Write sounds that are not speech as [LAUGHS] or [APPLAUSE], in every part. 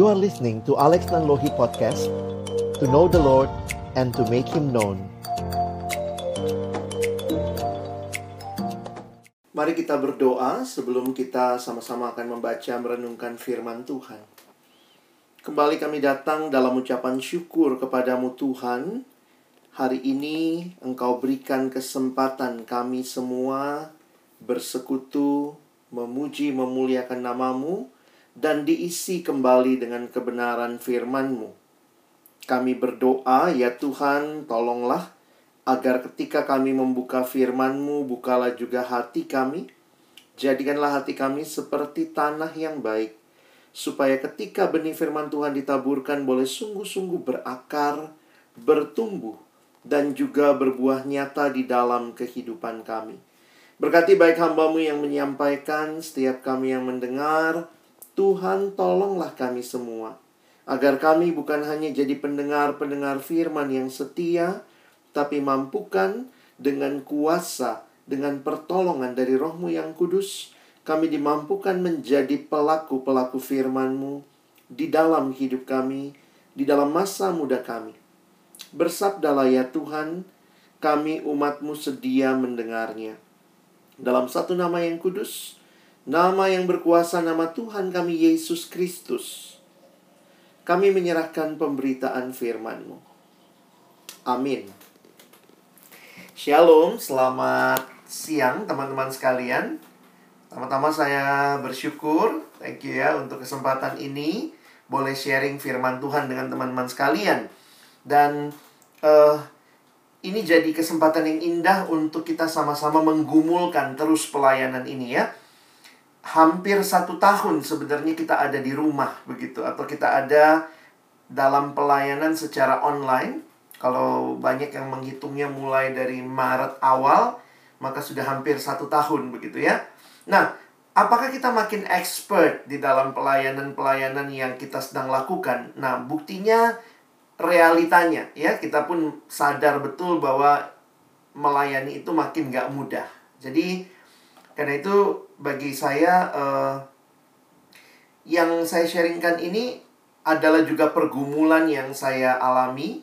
You are listening to Alex Nanlohi Podcast To know the Lord and to make Him known Mari kita berdoa sebelum kita sama-sama akan membaca merenungkan firman Tuhan. Kembali kami datang dalam ucapan syukur kepadamu Tuhan. Hari ini Engkau berikan kesempatan kami semua bersekutu, memuji, memuliakan namamu, dan diisi kembali dengan kebenaran firman-Mu. Kami berdoa, ya Tuhan, tolonglah agar ketika kami membuka firman-Mu, bukalah juga hati kami. Jadikanlah hati kami seperti tanah yang baik, supaya ketika benih firman Tuhan ditaburkan boleh sungguh-sungguh berakar, bertumbuh, dan juga berbuah nyata di dalam kehidupan kami. Berkati baik hambamu yang menyampaikan, setiap kami yang mendengar, Tuhan tolonglah kami semua. Agar kami bukan hanya jadi pendengar-pendengar firman yang setia, tapi mampukan dengan kuasa, dengan pertolongan dari rohmu yang kudus, kami dimampukan menjadi pelaku-pelaku firman-Mu di dalam hidup kami, di dalam masa muda kami. Bersabdalah ya Tuhan, kami umat-Mu sedia mendengarnya dalam satu nama yang kudus, nama yang berkuasa, nama Tuhan kami Yesus Kristus. Kami menyerahkan pemberitaan firman-Mu. Amin. Shalom, selamat siang teman-teman sekalian. Pertama-tama saya bersyukur, thank you ya untuk kesempatan ini boleh sharing firman Tuhan dengan teman-teman sekalian. Dan uh, ini jadi kesempatan yang indah untuk kita sama-sama menggumulkan terus pelayanan ini ya. Hampir satu tahun sebenarnya kita ada di rumah begitu atau kita ada dalam pelayanan secara online. Kalau banyak yang menghitungnya mulai dari Maret awal, maka sudah hampir satu tahun begitu ya. Nah, apakah kita makin expert di dalam pelayanan-pelayanan yang kita sedang lakukan? Nah, buktinya realitanya ya kita pun sadar betul bahwa melayani itu makin gak mudah jadi karena itu bagi saya uh, yang saya sharingkan ini adalah juga pergumulan yang saya alami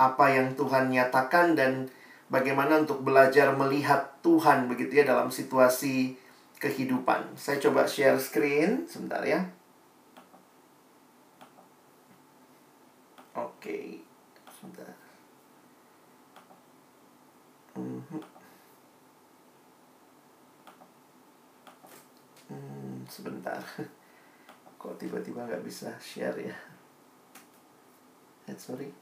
apa yang Tuhan nyatakan dan bagaimana untuk belajar melihat Tuhan begitu ya dalam situasi kehidupan saya coba share screen sebentar ya Oke, sebentar. Hmm, hmm sebentar. Kok tiba-tiba nggak bisa share ya? Eh, sorry.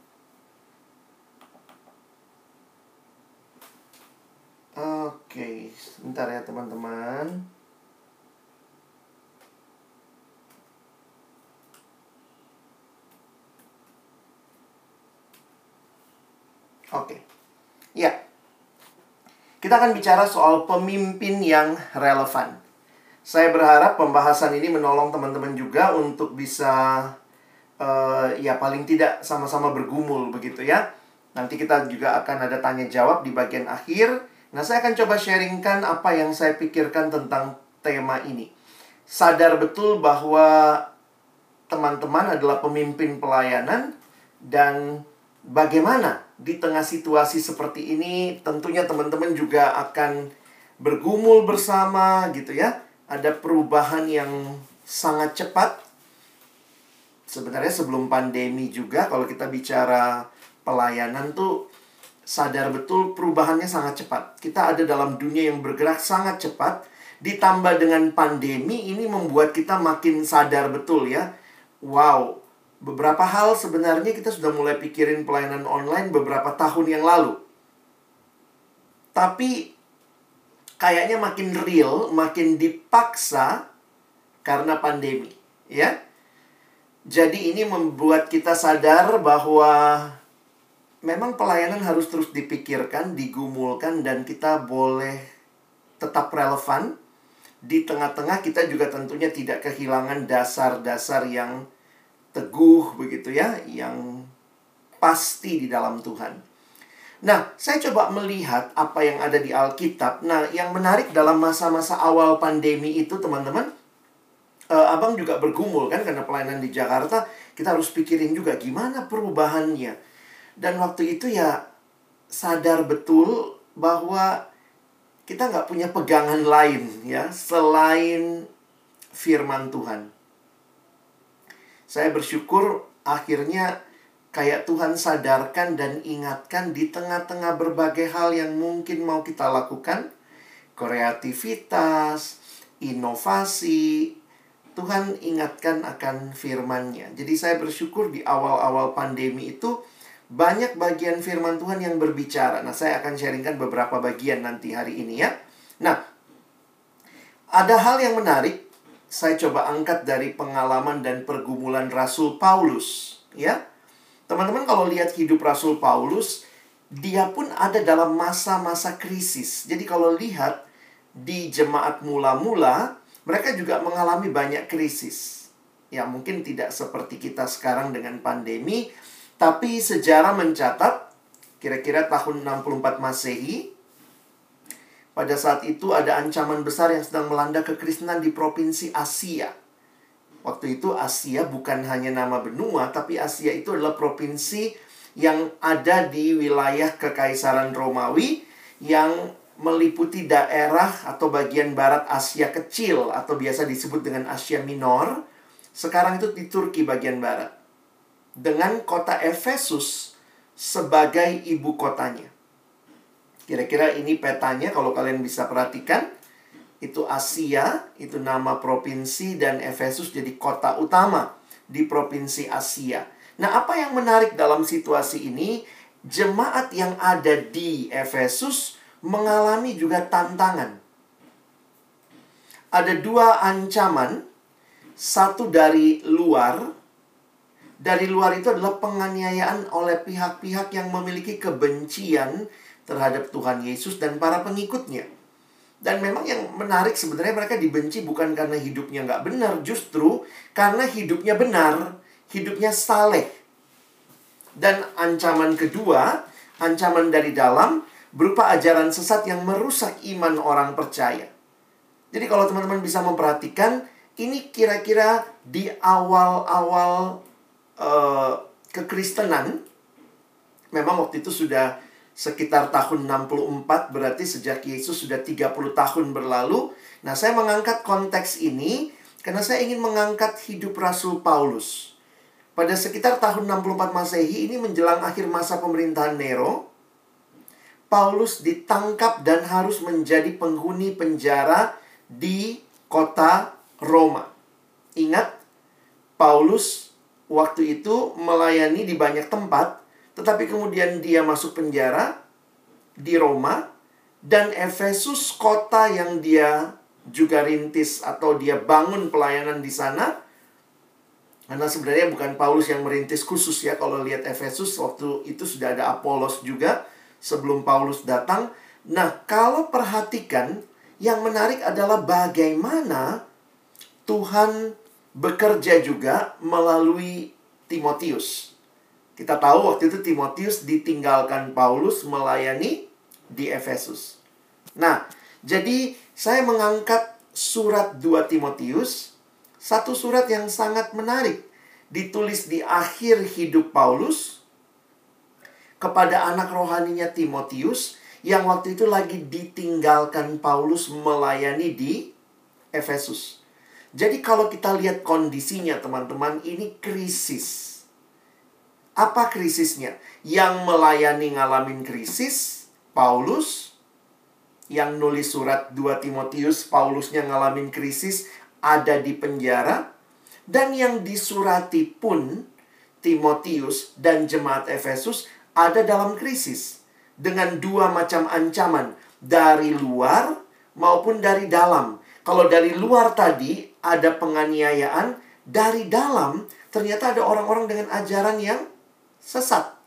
Oke, sebentar ya teman-teman. Oke. Ya. Kita akan bicara soal pemimpin yang relevan. Saya berharap pembahasan ini menolong teman-teman juga untuk bisa uh, ya paling tidak sama-sama bergumul begitu ya. Nanti kita juga akan ada tanya jawab di bagian akhir. Nah, saya akan coba sharingkan apa yang saya pikirkan tentang tema ini. Sadar betul bahwa teman-teman adalah pemimpin pelayanan dan bagaimana di tengah situasi seperti ini tentunya teman-teman juga akan bergumul bersama gitu ya. Ada perubahan yang sangat cepat. Sebenarnya sebelum pandemi juga kalau kita bicara pelayanan tuh sadar betul perubahannya sangat cepat. Kita ada dalam dunia yang bergerak sangat cepat ditambah dengan pandemi ini membuat kita makin sadar betul ya. Wow, beberapa hal sebenarnya kita sudah mulai pikirin pelayanan online beberapa tahun yang lalu. Tapi kayaknya makin real, makin dipaksa karena pandemi, ya. Jadi ini membuat kita sadar bahwa memang pelayanan harus terus dipikirkan, digumulkan dan kita boleh tetap relevan. Di tengah-tengah kita juga tentunya tidak kehilangan dasar-dasar yang teguh begitu ya, yang pasti di dalam Tuhan. Nah, saya coba melihat apa yang ada di Alkitab. Nah, yang menarik dalam masa-masa awal pandemi itu, teman-teman, uh, abang juga bergumul kan karena pelayanan di Jakarta kita harus pikirin juga gimana perubahannya dan waktu itu ya sadar betul bahwa kita nggak punya pegangan lain ya selain firman Tuhan. Saya bersyukur akhirnya kayak Tuhan sadarkan dan ingatkan di tengah-tengah berbagai hal yang mungkin mau kita lakukan, kreativitas, inovasi, Tuhan ingatkan akan firman-Nya. Jadi saya bersyukur di awal-awal pandemi itu banyak bagian firman Tuhan yang berbicara. Nah, saya akan sharingkan beberapa bagian nanti hari ini ya. Nah, ada hal yang menarik saya coba angkat dari pengalaman dan pergumulan Rasul Paulus, ya. Teman-teman kalau lihat hidup Rasul Paulus, dia pun ada dalam masa-masa krisis. Jadi kalau lihat di jemaat mula-mula, mereka juga mengalami banyak krisis. Ya, mungkin tidak seperti kita sekarang dengan pandemi, tapi sejarah mencatat kira-kira tahun 64 Masehi pada saat itu ada ancaman besar yang sedang melanda kekristenan di provinsi Asia. Waktu itu Asia bukan hanya nama benua, tapi Asia itu adalah provinsi yang ada di wilayah Kekaisaran Romawi yang meliputi daerah atau bagian barat Asia kecil atau biasa disebut dengan Asia Minor. Sekarang itu di Turki bagian barat. Dengan kota Efesus sebagai ibu kotanya. Kira-kira ini petanya kalau kalian bisa perhatikan. Itu Asia, itu nama provinsi dan Efesus jadi kota utama di provinsi Asia. Nah, apa yang menarik dalam situasi ini? Jemaat yang ada di Efesus mengalami juga tantangan. Ada dua ancaman, satu dari luar. Dari luar itu adalah penganiayaan oleh pihak-pihak yang memiliki kebencian terhadap Tuhan Yesus dan para pengikutnya. Dan memang yang menarik sebenarnya mereka dibenci bukan karena hidupnya nggak benar, justru karena hidupnya benar, hidupnya saleh. Dan ancaman kedua, ancaman dari dalam, berupa ajaran sesat yang merusak iman orang percaya. Jadi kalau teman-teman bisa memperhatikan, ini kira-kira di awal-awal uh, kekristenan, memang waktu itu sudah sekitar tahun 64 berarti sejak Yesus sudah 30 tahun berlalu. Nah, saya mengangkat konteks ini karena saya ingin mengangkat hidup Rasul Paulus. Pada sekitar tahun 64 Masehi ini menjelang akhir masa pemerintahan Nero, Paulus ditangkap dan harus menjadi penghuni penjara di kota Roma. Ingat, Paulus waktu itu melayani di banyak tempat tetapi kemudian dia masuk penjara di Roma dan Efesus kota yang dia juga rintis atau dia bangun pelayanan di sana. Karena sebenarnya bukan Paulus yang merintis khusus ya kalau lihat Efesus waktu itu sudah ada Apolos juga sebelum Paulus datang. Nah, kalau perhatikan yang menarik adalah bagaimana Tuhan bekerja juga melalui Timotius. Kita tahu waktu itu Timotius ditinggalkan Paulus melayani di Efesus. Nah, jadi saya mengangkat surat 2 Timotius, satu surat yang sangat menarik, ditulis di akhir hidup Paulus kepada anak rohaninya Timotius yang waktu itu lagi ditinggalkan Paulus melayani di Efesus. Jadi kalau kita lihat kondisinya teman-teman, ini krisis apa krisisnya? Yang melayani ngalamin krisis, Paulus. Yang nulis surat 2 Timotius, Paulusnya ngalamin krisis, ada di penjara. Dan yang disurati pun, Timotius dan jemaat Efesus ada dalam krisis. Dengan dua macam ancaman, dari luar maupun dari dalam. Kalau dari luar tadi ada penganiayaan, dari dalam ternyata ada orang-orang dengan ajaran yang sesat.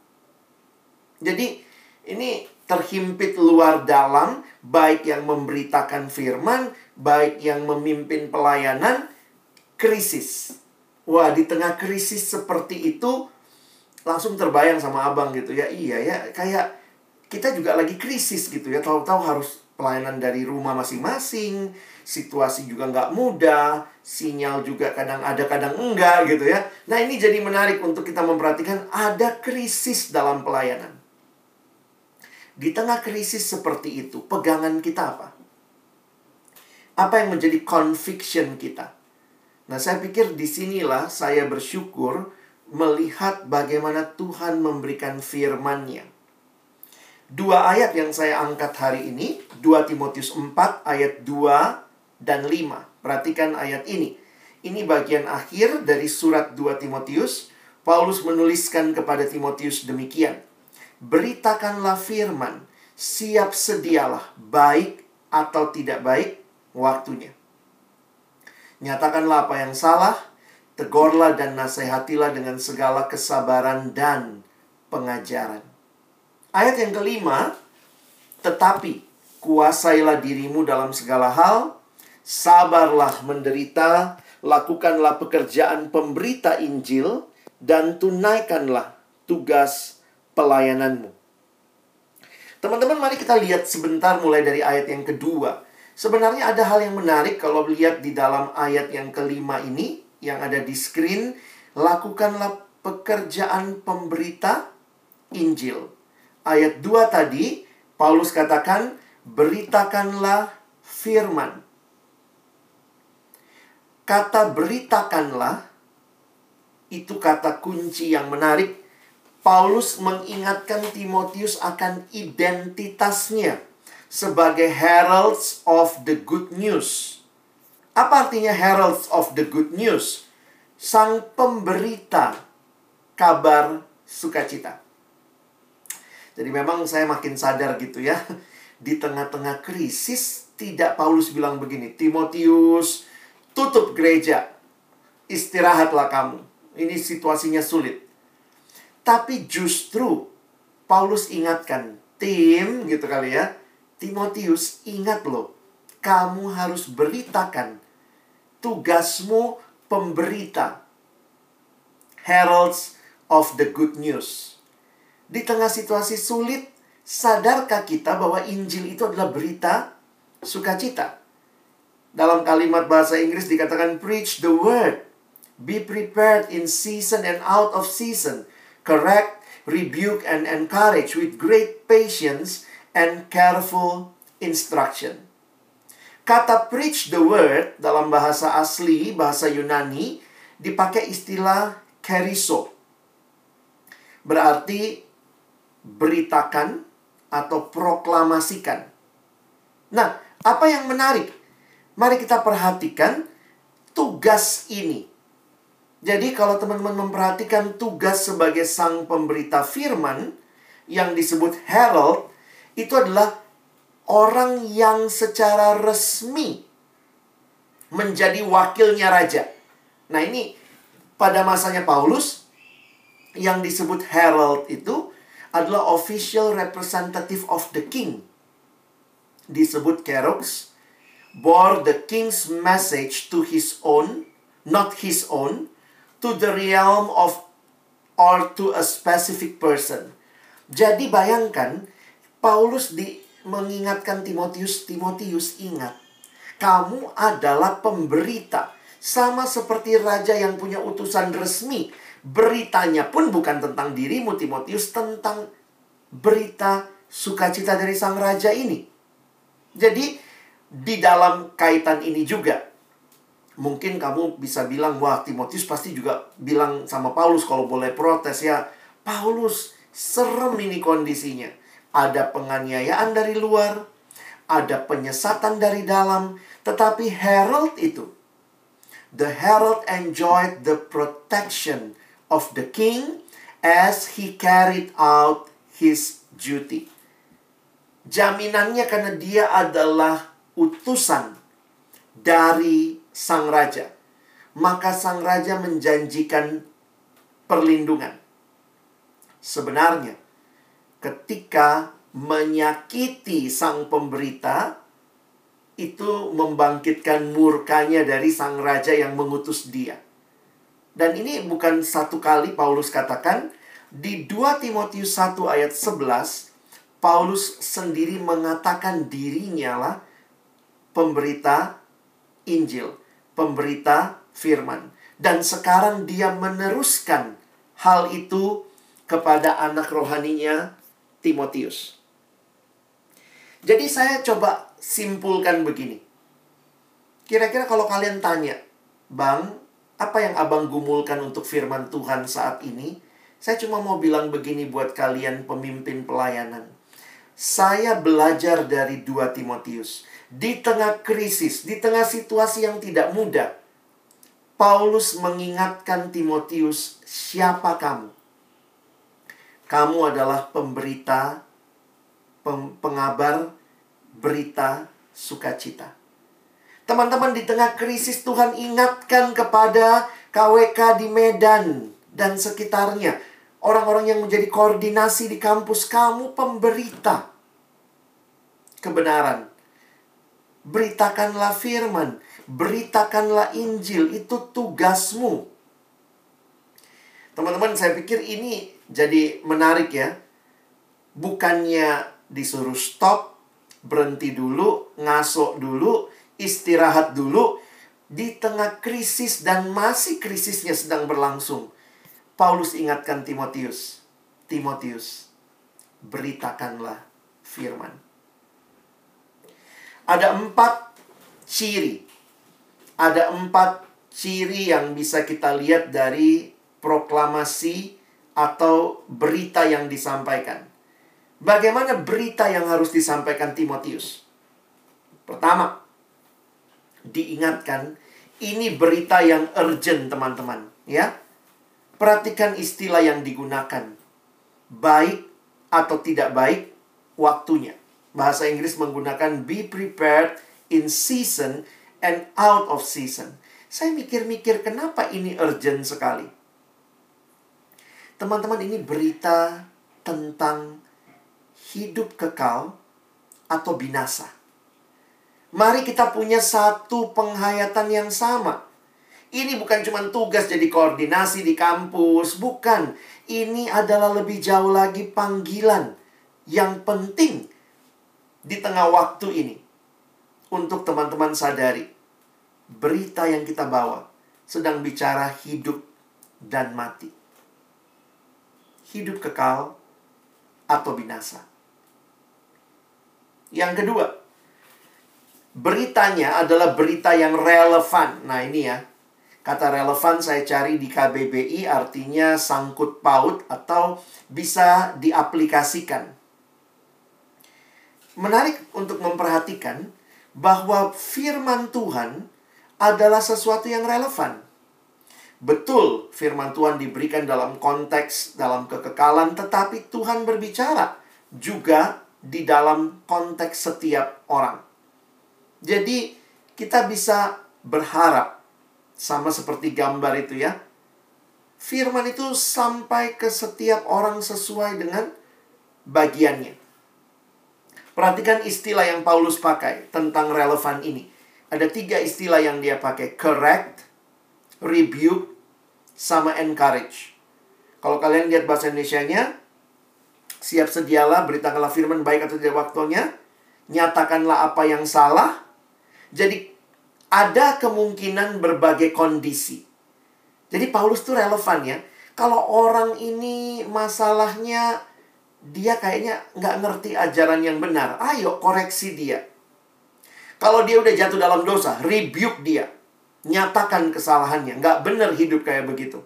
Jadi ini terhimpit luar dalam, baik yang memberitakan firman, baik yang memimpin pelayanan, krisis. Wah, di tengah krisis seperti itu, langsung terbayang sama abang gitu ya. Iya ya, kayak kita juga lagi krisis gitu ya. Tahu-tahu harus pelayanan dari rumah masing-masing, situasi juga nggak mudah, sinyal juga kadang ada kadang enggak gitu ya. Nah ini jadi menarik untuk kita memperhatikan ada krisis dalam pelayanan. Di tengah krisis seperti itu, pegangan kita apa? Apa yang menjadi conviction kita? Nah saya pikir di sinilah saya bersyukur melihat bagaimana Tuhan memberikan firman-Nya. Dua ayat yang saya angkat hari ini, 2 Timotius 4 ayat 2 dan 5. Perhatikan ayat ini. Ini bagian akhir dari surat 2 Timotius. Paulus menuliskan kepada Timotius demikian. Beritakanlah firman, siap sedialah, baik atau tidak baik waktunya. Nyatakanlah apa yang salah, tegurlah dan nasihatilah dengan segala kesabaran dan pengajaran. Ayat yang kelima, tetapi kuasailah dirimu dalam segala hal, sabarlah menderita, lakukanlah pekerjaan pemberita Injil, dan tunaikanlah tugas pelayananmu. Teman-teman, mari kita lihat sebentar mulai dari ayat yang kedua. Sebenarnya ada hal yang menarik kalau lihat di dalam ayat yang kelima ini, yang ada di screen, lakukanlah pekerjaan pemberita Injil ayat 2 tadi, Paulus katakan, beritakanlah firman. Kata beritakanlah, itu kata kunci yang menarik. Paulus mengingatkan Timotius akan identitasnya sebagai heralds of the good news. Apa artinya heralds of the good news? Sang pemberita kabar sukacita. Jadi memang saya makin sadar gitu ya. Di tengah-tengah krisis, tidak Paulus bilang begini, Timotius, tutup gereja, istirahatlah kamu. Ini situasinya sulit. Tapi justru Paulus ingatkan, tim gitu kali ya, Timotius ingat loh, kamu harus beritakan tugasmu pemberita. Heralds of the good news di tengah situasi sulit, sadarkah kita bahwa Injil itu adalah berita sukacita? Dalam kalimat bahasa Inggris dikatakan preach the word. Be prepared in season and out of season. Correct, rebuke and encourage with great patience and careful instruction. Kata preach the word dalam bahasa asli, bahasa Yunani, dipakai istilah keriso. Berarti beritakan atau proklamasikan. Nah, apa yang menarik? Mari kita perhatikan tugas ini. Jadi kalau teman-teman memperhatikan tugas sebagai sang pemberita firman yang disebut herald itu adalah orang yang secara resmi menjadi wakilnya raja. Nah, ini pada masanya Paulus yang disebut herald itu adalah official representative of the king. Disebut Kerox, bore the king's message to his own, not his own, to the realm of or to a specific person. Jadi bayangkan Paulus di mengingatkan Timotius, Timotius ingat, kamu adalah pemberita sama seperti raja yang punya utusan resmi beritanya pun bukan tentang dirimu Timotius, tentang berita sukacita dari sang raja ini. Jadi di dalam kaitan ini juga. Mungkin kamu bisa bilang wah Timotius pasti juga bilang sama Paulus kalau boleh protes ya. Paulus serem ini kondisinya. Ada penganiayaan dari luar ada penyesatan dari dalam tetapi Herald itu the Herald enjoyed the protection of the king as he carried out his duty. Jaminannya karena dia adalah utusan dari sang raja. Maka sang raja menjanjikan perlindungan. Sebenarnya, ketika menyakiti sang pemberita, itu membangkitkan murkanya dari sang raja yang mengutus dia. Dan ini bukan satu kali Paulus katakan di 2 Timotius 1 ayat 11 Paulus sendiri mengatakan dirinya lah pemberita Injil, pemberita firman. Dan sekarang dia meneruskan hal itu kepada anak rohaninya Timotius. Jadi saya coba simpulkan begini. Kira-kira kalau kalian tanya, Bang, apa yang abang gumulkan untuk firman Tuhan saat ini? Saya cuma mau bilang begini buat kalian pemimpin pelayanan. Saya belajar dari dua Timotius. Di tengah krisis, di tengah situasi yang tidak mudah, Paulus mengingatkan Timotius, siapa kamu? Kamu adalah pemberita, pengabar berita sukacita. Teman-teman di tengah krisis Tuhan ingatkan kepada KWK di Medan dan sekitarnya. Orang-orang yang menjadi koordinasi di kampus kamu pemberita kebenaran. Beritakanlah firman, beritakanlah Injil, itu tugasmu. Teman-teman, saya pikir ini jadi menarik ya. Bukannya disuruh stop, berhenti dulu, ngasok dulu, istirahat dulu di tengah krisis dan masih krisisnya sedang berlangsung. Paulus ingatkan Timotius, Timotius, beritakanlah firman. Ada empat ciri. Ada empat ciri yang bisa kita lihat dari proklamasi atau berita yang disampaikan. Bagaimana berita yang harus disampaikan Timotius? Pertama, diingatkan ini berita yang urgent teman-teman ya perhatikan istilah yang digunakan baik atau tidak baik waktunya bahasa Inggris menggunakan be prepared in season and out of season saya mikir-mikir kenapa ini urgent sekali teman-teman ini berita tentang hidup kekal atau binasa Mari kita punya satu penghayatan yang sama. Ini bukan cuma tugas jadi koordinasi di kampus, bukan. Ini adalah lebih jauh lagi panggilan yang penting di tengah waktu ini. Untuk teman-teman sadari, berita yang kita bawa sedang bicara hidup dan mati. Hidup kekal atau binasa. Yang kedua, beritanya adalah berita yang relevan. Nah, ini ya. Kata relevan saya cari di KBBI artinya sangkut paut atau bisa diaplikasikan. Menarik untuk memperhatikan bahwa firman Tuhan adalah sesuatu yang relevan. Betul, firman Tuhan diberikan dalam konteks dalam kekekalan, tetapi Tuhan berbicara juga di dalam konteks setiap orang. Jadi kita bisa berharap sama seperti gambar itu ya. Firman itu sampai ke setiap orang sesuai dengan bagiannya. Perhatikan istilah yang Paulus pakai tentang relevan ini. Ada tiga istilah yang dia pakai. Correct, rebuke, sama encourage. Kalau kalian lihat bahasa Indonesia-nya, siap sedialah, beritakanlah firman baik atau tidak waktunya, nyatakanlah apa yang salah, jadi ada kemungkinan berbagai kondisi. Jadi Paulus tuh relevan ya. Kalau orang ini masalahnya dia kayaknya nggak ngerti ajaran yang benar, ayo koreksi dia. Kalau dia udah jatuh dalam dosa, rebuke dia. Nyatakan kesalahannya. Nggak benar hidup kayak begitu.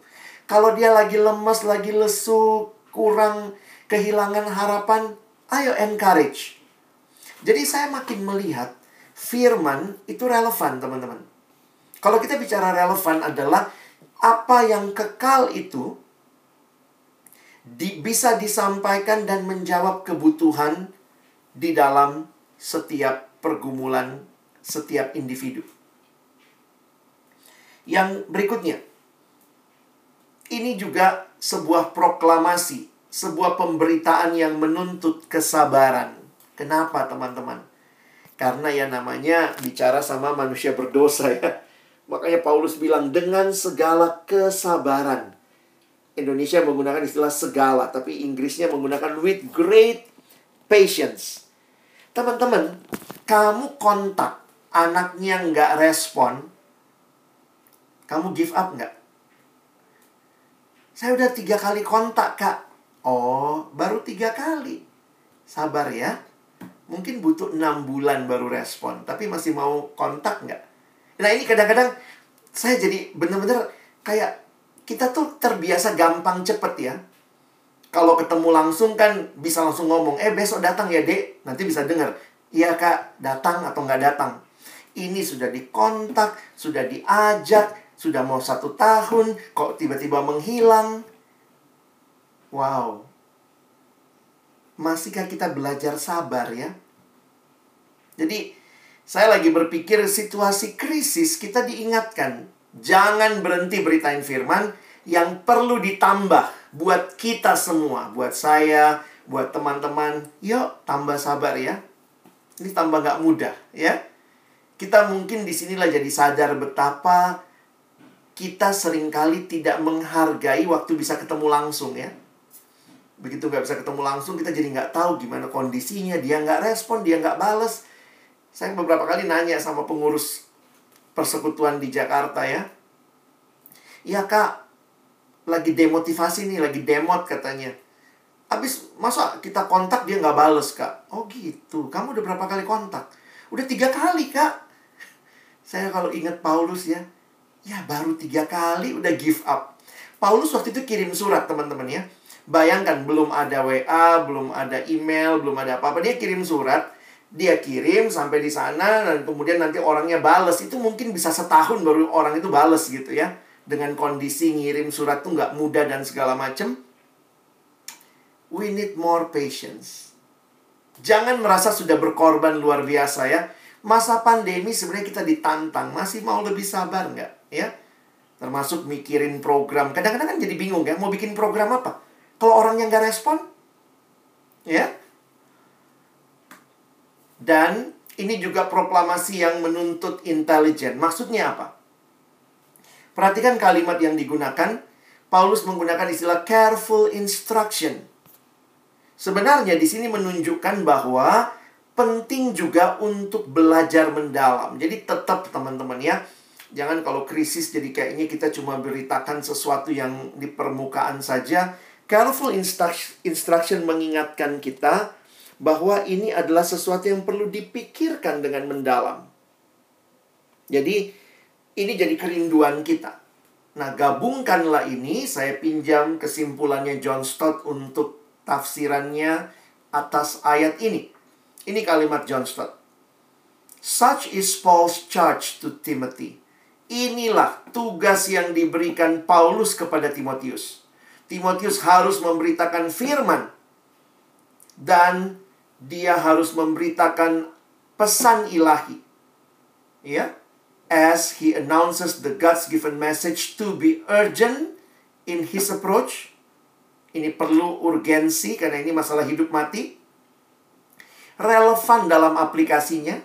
Kalau dia lagi lemes, lagi lesu, kurang kehilangan harapan, ayo encourage. Jadi saya makin melihat firman itu relevan, teman-teman. Kalau kita bicara relevan adalah apa yang kekal itu di, bisa disampaikan dan menjawab kebutuhan di dalam setiap pergumulan setiap individu. Yang berikutnya, ini juga sebuah proklamasi, sebuah pemberitaan yang menuntut kesabaran. Kenapa, teman-teman? Karena ya namanya bicara sama manusia berdosa ya. Makanya Paulus bilang dengan segala kesabaran. Indonesia menggunakan istilah segala, tapi Inggrisnya menggunakan with great patience. Teman-teman, kamu kontak anaknya nggak respon, kamu give up nggak? Saya udah tiga kali kontak, Kak. Oh, baru tiga kali. Sabar ya. Mungkin butuh enam bulan baru respon. Tapi masih mau kontak nggak? Nah, ini kadang-kadang saya jadi bener-bener kayak kita tuh terbiasa gampang cepet ya. Kalau ketemu langsung kan bisa langsung ngomong, eh besok datang ya dek. Nanti bisa dengar, iya kak datang atau nggak datang. Ini sudah dikontak, sudah diajak, sudah mau satu tahun, kok tiba-tiba menghilang? Wow. Masihkah kita belajar sabar ya? Jadi, saya lagi berpikir situasi krisis kita diingatkan. Jangan berhenti beritain firman yang perlu ditambah buat kita semua. Buat saya, buat teman-teman. Yuk, tambah sabar ya. Ini tambah gak mudah ya. Kita mungkin di sinilah jadi sadar betapa kita sering kali tidak menghargai waktu bisa ketemu langsung ya. Begitu nggak bisa ketemu langsung, kita jadi nggak tahu gimana kondisinya. Dia nggak respon, dia nggak bales. Saya beberapa kali nanya sama pengurus persekutuan di Jakarta ya. Iya kak, lagi demotivasi nih, lagi demot katanya. Habis masa kita kontak dia nggak bales kak? Oh gitu, kamu udah berapa kali kontak? Udah tiga kali kak. Saya kalau ingat Paulus ya, Ya baru tiga kali udah give up. Paulus waktu itu kirim surat teman-teman ya. Bayangkan belum ada WA, belum ada email, belum ada apa-apa. Dia kirim surat, dia kirim sampai di sana dan kemudian nanti orangnya bales. Itu mungkin bisa setahun baru orang itu bales gitu ya. Dengan kondisi ngirim surat tuh nggak mudah dan segala macem. We need more patience. Jangan merasa sudah berkorban luar biasa ya. Masa pandemi sebenarnya kita ditantang. Masih mau lebih sabar nggak? ya termasuk mikirin program kadang-kadang kan jadi bingung ya mau bikin program apa kalau orang yang nggak respon ya dan ini juga proklamasi yang menuntut intelijen. Maksudnya apa? Perhatikan kalimat yang digunakan. Paulus menggunakan istilah careful instruction. Sebenarnya di sini menunjukkan bahwa penting juga untuk belajar mendalam. Jadi tetap teman-teman ya. Jangan kalau krisis jadi kayaknya kita cuma beritakan sesuatu yang di permukaan saja. Careful instruction mengingatkan kita bahwa ini adalah sesuatu yang perlu dipikirkan dengan mendalam. Jadi, ini jadi kerinduan kita. Nah, gabungkanlah ini, saya pinjam kesimpulannya John Stott untuk tafsirannya atas ayat ini. Ini kalimat John Stott. Such is Paul's charge to Timothy. Inilah tugas yang diberikan Paulus kepada Timotius. Timotius harus memberitakan firman dan dia harus memberitakan pesan ilahi. Ya. As he announces the God's given message to be urgent in his approach. Ini perlu urgensi karena ini masalah hidup mati. Relevan dalam aplikasinya.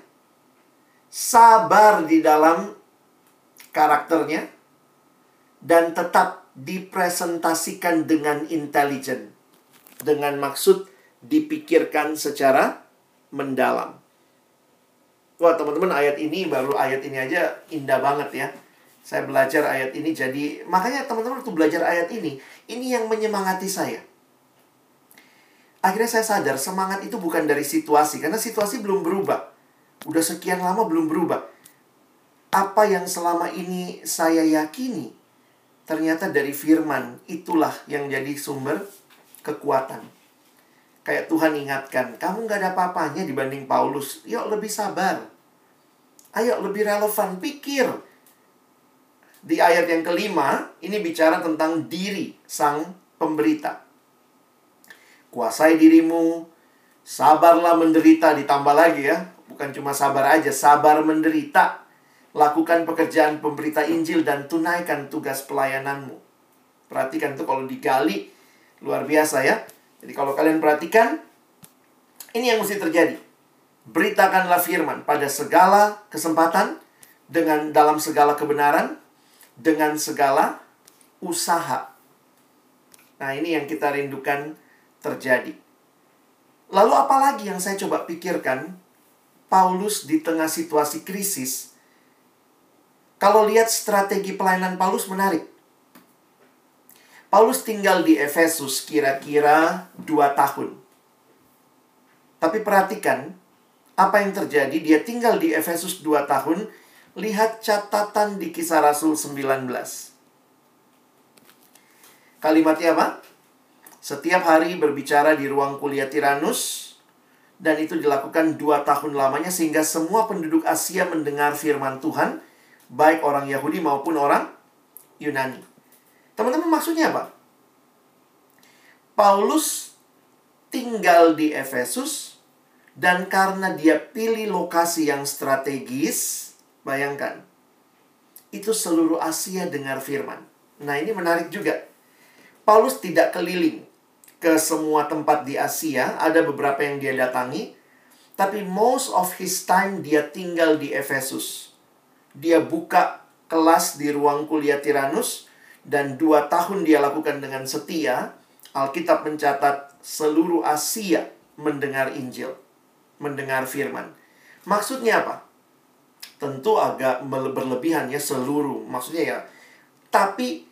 Sabar di dalam karakternya dan tetap dipresentasikan dengan intelijen dengan maksud dipikirkan secara mendalam. Wah, teman-teman, ayat ini baru ayat ini aja indah banget ya. Saya belajar ayat ini jadi makanya teman-teman waktu belajar ayat ini, ini yang menyemangati saya. Akhirnya saya sadar semangat itu bukan dari situasi karena situasi belum berubah. Udah sekian lama belum berubah apa yang selama ini saya yakini ternyata dari firman itulah yang jadi sumber kekuatan. Kayak Tuhan ingatkan, kamu gak ada apa-apanya dibanding Paulus. Yuk lebih sabar. Ayo lebih relevan, pikir. Di ayat yang kelima, ini bicara tentang diri sang pemberita. Kuasai dirimu, sabarlah menderita, ditambah lagi ya. Bukan cuma sabar aja, sabar menderita Lakukan pekerjaan pemberita Injil dan tunaikan tugas pelayananmu. Perhatikan tuh kalau digali luar biasa ya. Jadi kalau kalian perhatikan ini yang mesti terjadi. Beritakanlah firman pada segala kesempatan dengan dalam segala kebenaran dengan segala usaha. Nah, ini yang kita rindukan terjadi. Lalu apalagi yang saya coba pikirkan Paulus di tengah situasi krisis kalau lihat strategi pelayanan Paulus menarik. Paulus tinggal di Efesus kira-kira dua tahun. Tapi perhatikan, apa yang terjadi? Dia tinggal di Efesus dua tahun. Lihat catatan di kisah Rasul 19. Kalimatnya apa? Setiap hari berbicara di ruang kuliah Tiranus. Dan itu dilakukan dua tahun lamanya sehingga semua penduduk Asia mendengar firman Tuhan baik orang Yahudi maupun orang Yunani. Teman-teman maksudnya apa? Paulus tinggal di Efesus dan karena dia pilih lokasi yang strategis, bayangkan, itu seluruh Asia dengar firman. Nah ini menarik juga. Paulus tidak keliling ke semua tempat di Asia, ada beberapa yang dia datangi, tapi most of his time dia tinggal di Efesus dia buka kelas di ruang kuliah Tiranus dan dua tahun dia lakukan dengan setia, Alkitab mencatat seluruh Asia mendengar Injil, mendengar firman. Maksudnya apa? Tentu agak berlebihan ya seluruh. Maksudnya ya. Tapi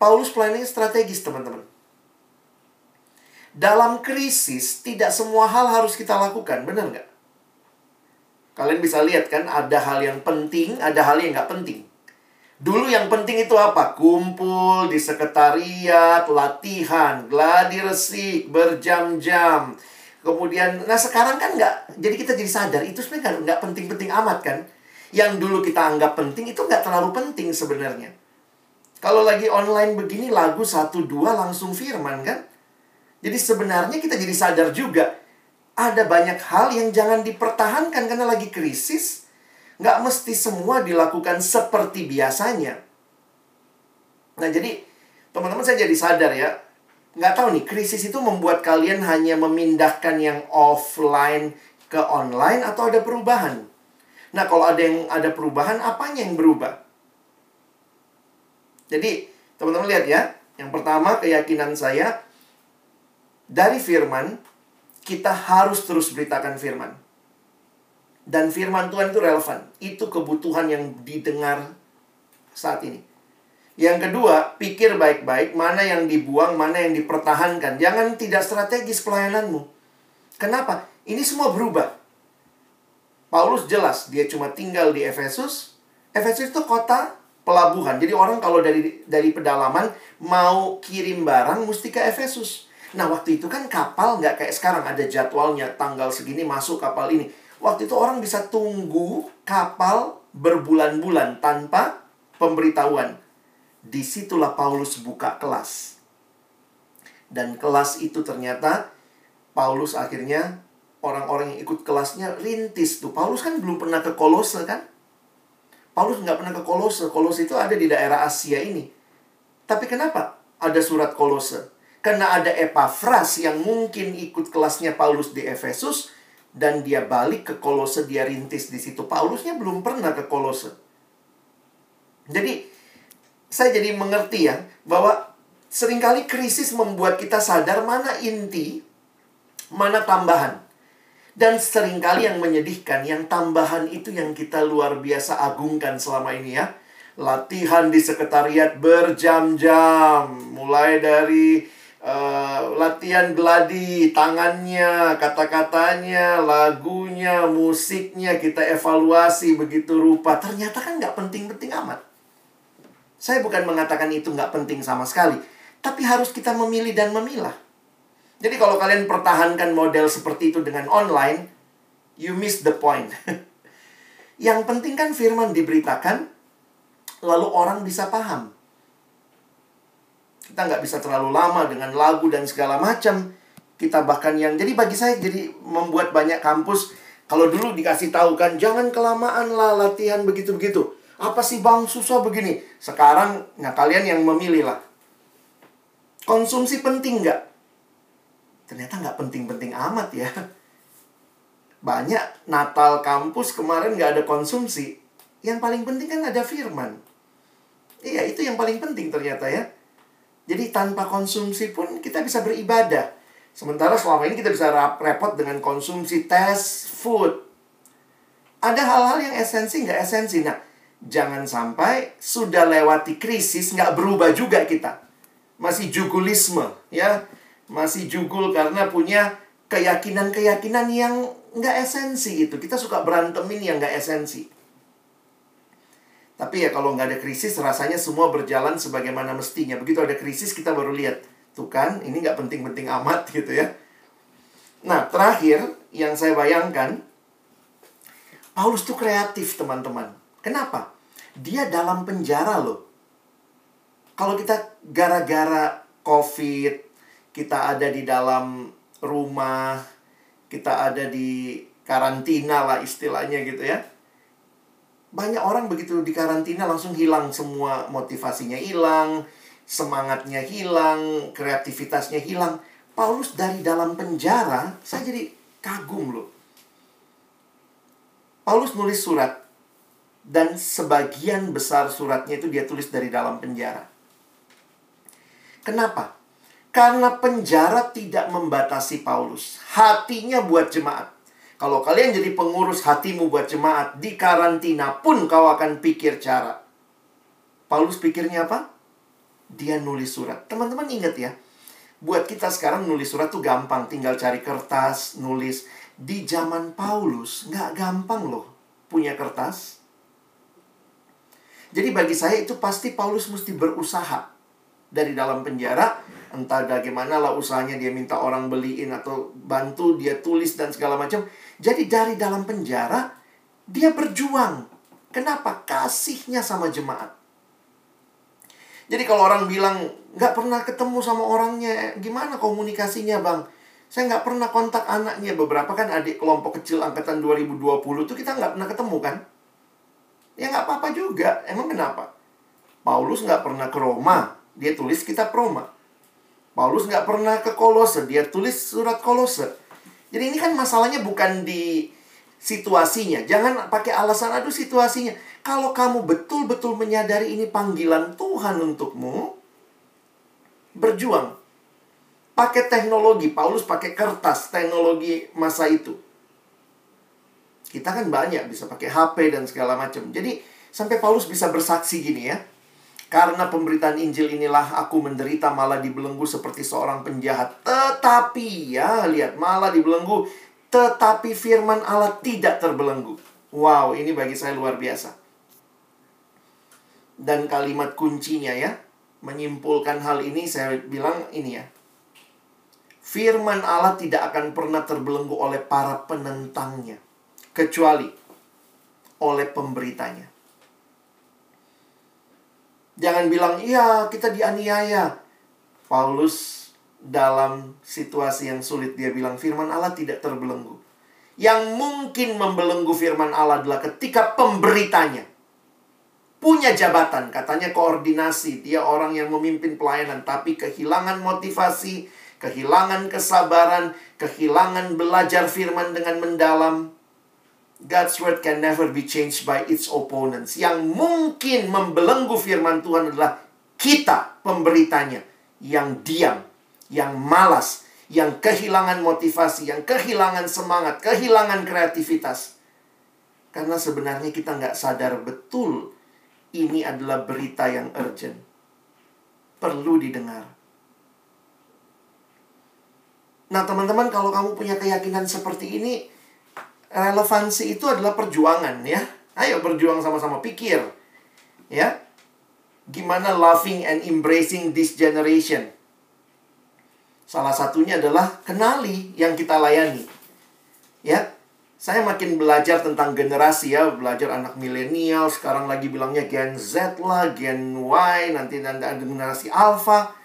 Paulus planning strategis teman-teman. Dalam krisis tidak semua hal harus kita lakukan, benar nggak? Kalian bisa lihat kan, ada hal yang penting, ada hal yang nggak penting. Dulu yang penting itu apa? Kumpul di sekretariat, latihan, gladi resik, berjam-jam. Kemudian, nah sekarang kan nggak, jadi kita jadi sadar, itu sebenarnya nggak penting-penting amat kan. Yang dulu kita anggap penting, itu nggak terlalu penting sebenarnya. Kalau lagi online begini, lagu satu dua langsung firman kan. Jadi sebenarnya kita jadi sadar juga, ada banyak hal yang jangan dipertahankan karena lagi krisis. Nggak mesti semua dilakukan seperti biasanya. Nah, jadi teman-teman saya jadi sadar ya. Nggak tahu nih, krisis itu membuat kalian hanya memindahkan yang offline ke online atau ada perubahan? Nah, kalau ada yang ada perubahan, apanya yang berubah? Jadi, teman-teman lihat ya. Yang pertama, keyakinan saya dari firman kita harus terus beritakan firman. Dan firman Tuhan itu relevan. Itu kebutuhan yang didengar saat ini. Yang kedua, pikir baik-baik mana yang dibuang, mana yang dipertahankan. Jangan tidak strategis pelayananmu. Kenapa? Ini semua berubah. Paulus jelas, dia cuma tinggal di Efesus. Efesus itu kota pelabuhan. Jadi orang kalau dari dari pedalaman mau kirim barang mesti ke Efesus. Nah waktu itu kan kapal nggak kayak sekarang ada jadwalnya tanggal segini masuk kapal ini. Waktu itu orang bisa tunggu kapal berbulan-bulan tanpa pemberitahuan. Di situlah Paulus buka kelas. Dan kelas itu ternyata Paulus akhirnya orang-orang yang ikut kelasnya rintis tuh. Paulus kan belum pernah ke Kolose kan? Paulus nggak pernah ke Kolose. Kolose itu ada di daerah Asia ini. Tapi kenapa ada surat Kolose? Karena ada Epafras yang mungkin ikut kelasnya Paulus di Efesus dan dia balik ke Kolose, dia rintis di situ. Paulusnya belum pernah ke Kolose. Jadi saya jadi mengerti ya bahwa sering kali krisis membuat kita sadar mana inti, mana tambahan. Dan sering kali yang menyedihkan, yang tambahan itu yang kita luar biasa agungkan selama ini ya. Latihan di sekretariat berjam-jam, mulai dari Uh, latihan gladi, tangannya, kata-katanya, lagunya, musiknya kita evaluasi begitu rupa. Ternyata kan nggak penting-penting amat. Saya bukan mengatakan itu nggak penting sama sekali, tapi harus kita memilih dan memilah. Jadi kalau kalian pertahankan model seperti itu dengan online, you miss the point. [LAUGHS] Yang penting kan firman diberitakan, lalu orang bisa paham. Kita nggak bisa terlalu lama dengan lagu dan segala macam. Kita bahkan yang jadi bagi saya jadi membuat banyak kampus kalau dulu dikasih tahu kan jangan kelamaan lah latihan begitu-begitu. Apa sih bang susah begini? Sekarang nah kalian yang memilih lah. Konsumsi penting nggak? Ternyata nggak penting-penting amat ya. Banyak Natal kampus kemarin nggak ada konsumsi. Yang paling penting kan ada firman. Iya, itu yang paling penting ternyata ya. Jadi tanpa konsumsi pun kita bisa beribadah. Sementara selama ini kita bisa repot dengan konsumsi tes food. Ada hal-hal yang esensi nggak esensi. Nah, jangan sampai sudah lewati krisis nggak berubah juga kita. Masih jugulisme, ya. Masih jugul karena punya keyakinan-keyakinan yang nggak esensi itu. Kita suka berantemin yang nggak esensi. Tapi ya kalau nggak ada krisis rasanya semua berjalan sebagaimana mestinya. Begitu ada krisis kita baru lihat. Tuh kan, ini nggak penting-penting amat [LAUGHS] gitu ya. Nah, terakhir yang saya bayangkan, Paulus tuh kreatif teman-teman. Kenapa? Dia dalam penjara loh. Kalau kita gara-gara COVID, kita ada di dalam rumah, kita ada di karantina lah istilahnya gitu ya banyak orang begitu di karantina langsung hilang semua motivasinya hilang, semangatnya hilang, kreativitasnya hilang. Paulus dari dalam penjara, saya jadi kagum loh. Paulus nulis surat dan sebagian besar suratnya itu dia tulis dari dalam penjara. Kenapa? Karena penjara tidak membatasi Paulus. Hatinya buat jemaat. Kalau kalian jadi pengurus hatimu buat jemaat, di karantina pun kau akan pikir cara. Paulus pikirnya apa? Dia nulis surat. Teman-teman ingat ya, buat kita sekarang nulis surat tuh gampang. Tinggal cari kertas, nulis. Di zaman Paulus, nggak gampang loh punya kertas. Jadi bagi saya itu pasti Paulus mesti berusaha. Dari dalam penjara, entah bagaimana lah usahanya dia minta orang beliin atau bantu dia tulis dan segala macam jadi dari dalam penjara dia berjuang. Kenapa? Kasihnya sama jemaat. Jadi kalau orang bilang nggak pernah ketemu sama orangnya gimana komunikasinya bang? Saya nggak pernah kontak anaknya. Beberapa kan adik kelompok kecil angkatan 2020 tuh kita nggak pernah ketemu kan? Ya nggak apa-apa juga. Emang kenapa? Paulus nggak pernah ke Roma. Dia tulis kitab Roma. Paulus nggak pernah ke Kolose, dia tulis surat Kolose. Jadi ini kan masalahnya bukan di situasinya. Jangan pakai alasan aduh situasinya. Kalau kamu betul-betul menyadari ini panggilan Tuhan untukmu, berjuang. Pakai teknologi, Paulus pakai kertas, teknologi masa itu. Kita kan banyak bisa pakai HP dan segala macam. Jadi sampai Paulus bisa bersaksi gini ya. Karena pemberitaan Injil inilah aku menderita malah dibelenggu seperti seorang penjahat. Tetapi ya, lihat malah dibelenggu. Tetapi firman Allah tidak terbelenggu. Wow, ini bagi saya luar biasa. Dan kalimat kuncinya ya, menyimpulkan hal ini saya bilang ini ya. Firman Allah tidak akan pernah terbelenggu oleh para penentangnya. Kecuali oleh pemberitanya. Jangan bilang, iya kita dianiaya. Paulus dalam situasi yang sulit dia bilang firman Allah tidak terbelenggu. Yang mungkin membelenggu firman Allah adalah ketika pemberitanya punya jabatan, katanya koordinasi, dia orang yang memimpin pelayanan tapi kehilangan motivasi, kehilangan kesabaran, kehilangan belajar firman dengan mendalam, God's word can never be changed by its opponents. Yang mungkin membelenggu firman Tuhan adalah kita pemberitanya yang diam, yang malas, yang kehilangan motivasi, yang kehilangan semangat, kehilangan kreativitas. Karena sebenarnya kita nggak sadar betul ini adalah berita yang urgent. Perlu didengar. Nah teman-teman kalau kamu punya keyakinan seperti ini, relevansi itu adalah perjuangan ya. Ayo berjuang sama-sama pikir. Ya. Gimana loving and embracing this generation? Salah satunya adalah kenali yang kita layani. Ya. Saya makin belajar tentang generasi ya, belajar anak milenial, sekarang lagi bilangnya Gen Z lah, Gen Y, nanti ada generasi Alpha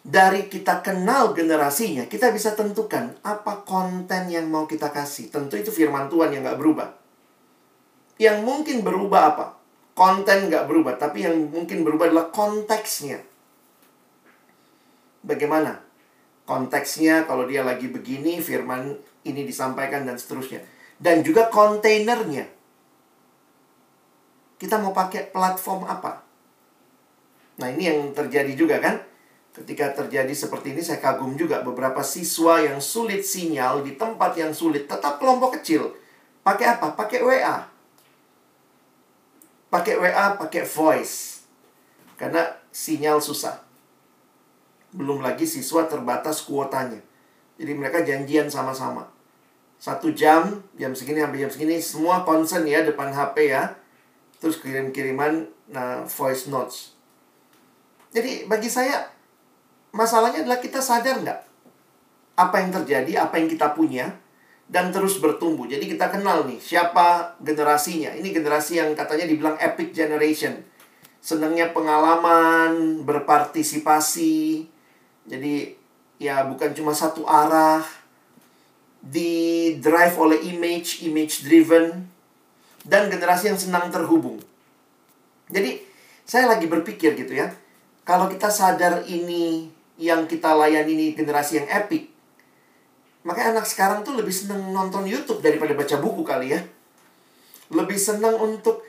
dari kita kenal generasinya, kita bisa tentukan apa konten yang mau kita kasih. Tentu itu firman Tuhan yang nggak berubah. Yang mungkin berubah apa? Konten nggak berubah, tapi yang mungkin berubah adalah konteksnya. Bagaimana? Konteksnya kalau dia lagi begini, firman ini disampaikan dan seterusnya. Dan juga kontainernya. Kita mau pakai platform apa? Nah ini yang terjadi juga kan? Ketika terjadi seperti ini, saya kagum juga beberapa siswa yang sulit sinyal di tempat yang sulit, tetap kelompok kecil. Pakai apa? Pakai WA. Pakai WA, pakai voice. Karena sinyal susah. Belum lagi siswa terbatas kuotanya. Jadi mereka janjian sama-sama. Satu jam, jam segini sampai jam segini, semua concern ya depan HP ya. Terus kirim-kiriman nah, voice notes. Jadi bagi saya, masalahnya adalah kita sadar nggak? Apa yang terjadi, apa yang kita punya, dan terus bertumbuh. Jadi kita kenal nih, siapa generasinya. Ini generasi yang katanya dibilang epic generation. Senangnya pengalaman, berpartisipasi. Jadi ya bukan cuma satu arah di drive oleh image, image driven dan generasi yang senang terhubung. Jadi saya lagi berpikir gitu ya. Kalau kita sadar ini yang kita layani ini generasi yang epic, makanya anak sekarang tuh lebih senang nonton YouTube daripada baca buku kali ya. Lebih senang untuk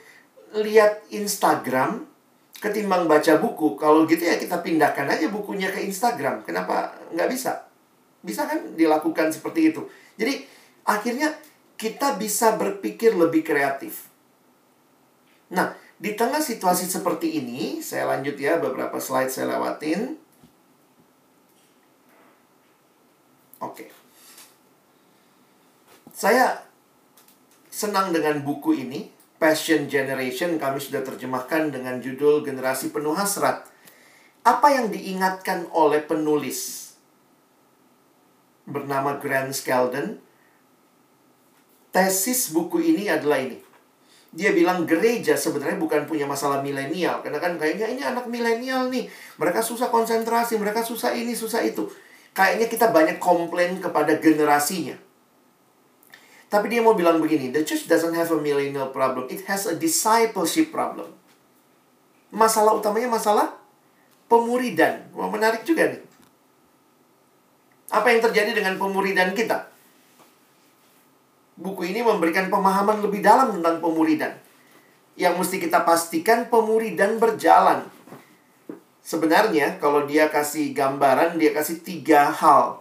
lihat Instagram ketimbang baca buku. Kalau gitu ya kita pindahkan aja bukunya ke Instagram. Kenapa nggak bisa? Bisa kan dilakukan seperti itu. Jadi akhirnya kita bisa berpikir lebih kreatif. Nah, di tengah situasi seperti ini, saya lanjut ya beberapa slide saya lewatin. Oke. Saya senang dengan buku ini, Passion Generation kami sudah terjemahkan dengan judul Generasi Penuh Hasrat. Apa yang diingatkan oleh penulis bernama Grant Skeldon? Tesis buku ini adalah ini. Dia bilang gereja sebenarnya bukan punya masalah milenial. Karena kan kayaknya ini anak milenial nih. Mereka susah konsentrasi, mereka susah ini, susah itu. Kayaknya kita banyak komplain kepada generasinya. Tapi dia mau bilang begini, the church doesn't have a millennial problem, it has a discipleship problem. Masalah utamanya masalah pemuridan. Wah, menarik juga nih. Apa yang terjadi dengan pemuridan kita? Buku ini memberikan pemahaman lebih dalam tentang pemuridan. Yang mesti kita pastikan pemuridan berjalan. Sebenarnya kalau dia kasih gambaran, dia kasih tiga hal.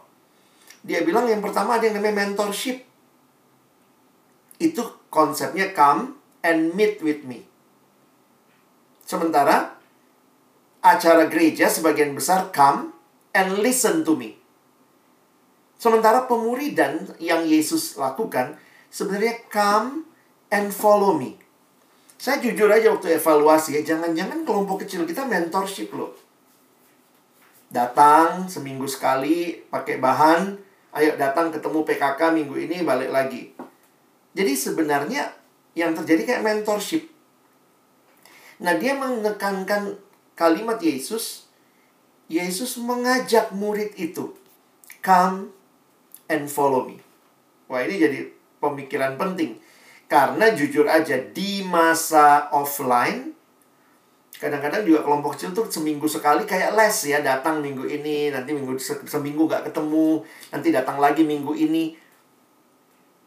Dia bilang yang pertama ada yang namanya mentorship itu konsepnya come and meet with me. Sementara acara gereja sebagian besar come and listen to me. Sementara pemuridan yang Yesus lakukan sebenarnya come and follow me. Saya jujur aja waktu evaluasi ya, jangan-jangan kelompok kecil kita mentorship loh. Datang seminggu sekali pakai bahan, ayo datang ketemu PKK minggu ini balik lagi. Jadi sebenarnya yang terjadi kayak mentorship. Nah, dia menekankan kalimat Yesus. Yesus mengajak murid itu, "Come and follow me." Wah, ini jadi pemikiran penting. Karena jujur aja di masa offline kadang-kadang juga kelompok kecil tuh seminggu sekali kayak les ya datang minggu ini nanti minggu seminggu gak ketemu nanti datang lagi minggu ini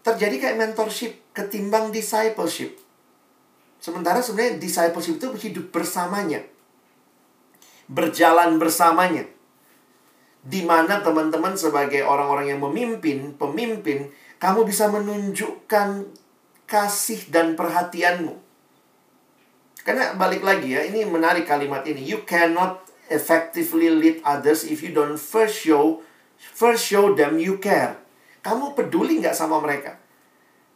terjadi kayak mentorship ketimbang discipleship. Sementara sebenarnya discipleship itu hidup bersamanya. Berjalan bersamanya. Di mana teman-teman sebagai orang-orang yang memimpin, pemimpin, kamu bisa menunjukkan kasih dan perhatianmu. Karena balik lagi ya, ini menarik kalimat ini. You cannot effectively lead others if you don't first show first show them you care. Kamu peduli nggak sama mereka?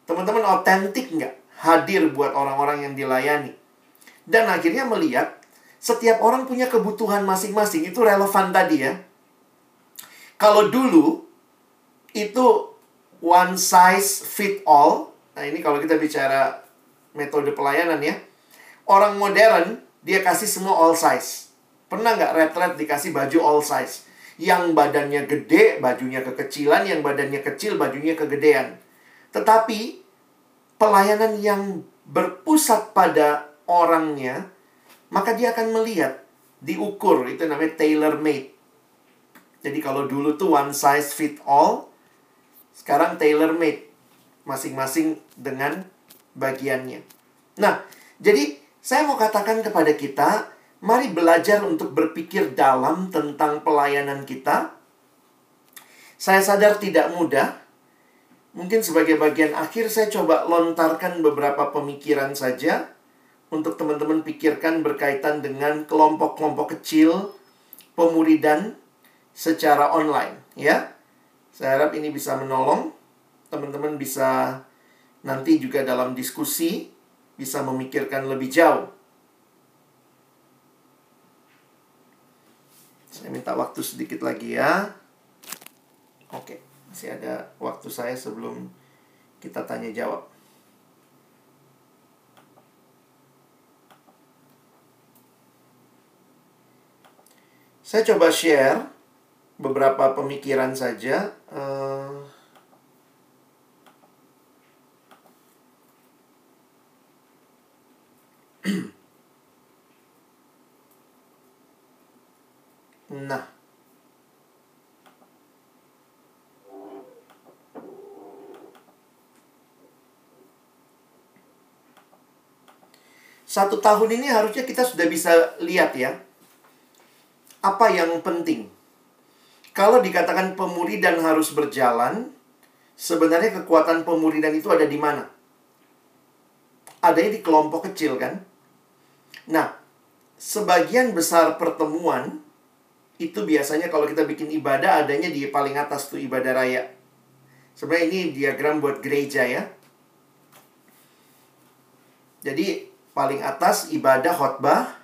Teman-teman otentik nggak hadir buat orang-orang yang dilayani? Dan akhirnya melihat setiap orang punya kebutuhan masing-masing. Itu relevan tadi ya. Kalau dulu itu one size fit all. Nah ini kalau kita bicara metode pelayanan ya. Orang modern dia kasih semua all size. Pernah nggak retret dikasih baju all size? Yang badannya gede, bajunya kekecilan. Yang badannya kecil, bajunya kegedean. Tetapi, pelayanan yang berpusat pada orangnya, maka dia akan melihat, diukur, itu namanya tailor-made. Jadi kalau dulu tuh one size fit all, sekarang tailor-made. Masing-masing dengan bagiannya. Nah, jadi saya mau katakan kepada kita, Mari belajar untuk berpikir dalam tentang pelayanan kita. Saya sadar tidak mudah. Mungkin sebagai bagian akhir saya coba lontarkan beberapa pemikiran saja untuk teman-teman pikirkan berkaitan dengan kelompok-kelompok kecil pemuridan secara online ya. Saya harap ini bisa menolong teman-teman bisa nanti juga dalam diskusi bisa memikirkan lebih jauh. Saya minta waktu sedikit lagi ya. Oke, masih ada waktu saya sebelum kita tanya jawab. Saya coba share beberapa pemikiran saja. Uh, nah. Satu tahun ini harusnya kita sudah bisa lihat ya apa yang penting? Kalau dikatakan pemuridan harus berjalan, sebenarnya kekuatan pemuridan itu ada di mana? Adanya di kelompok kecil kan? Nah, sebagian besar pertemuan itu biasanya kalau kita bikin ibadah adanya di paling atas tuh ibadah raya. Sebenarnya ini diagram buat gereja ya. Jadi paling atas ibadah khotbah,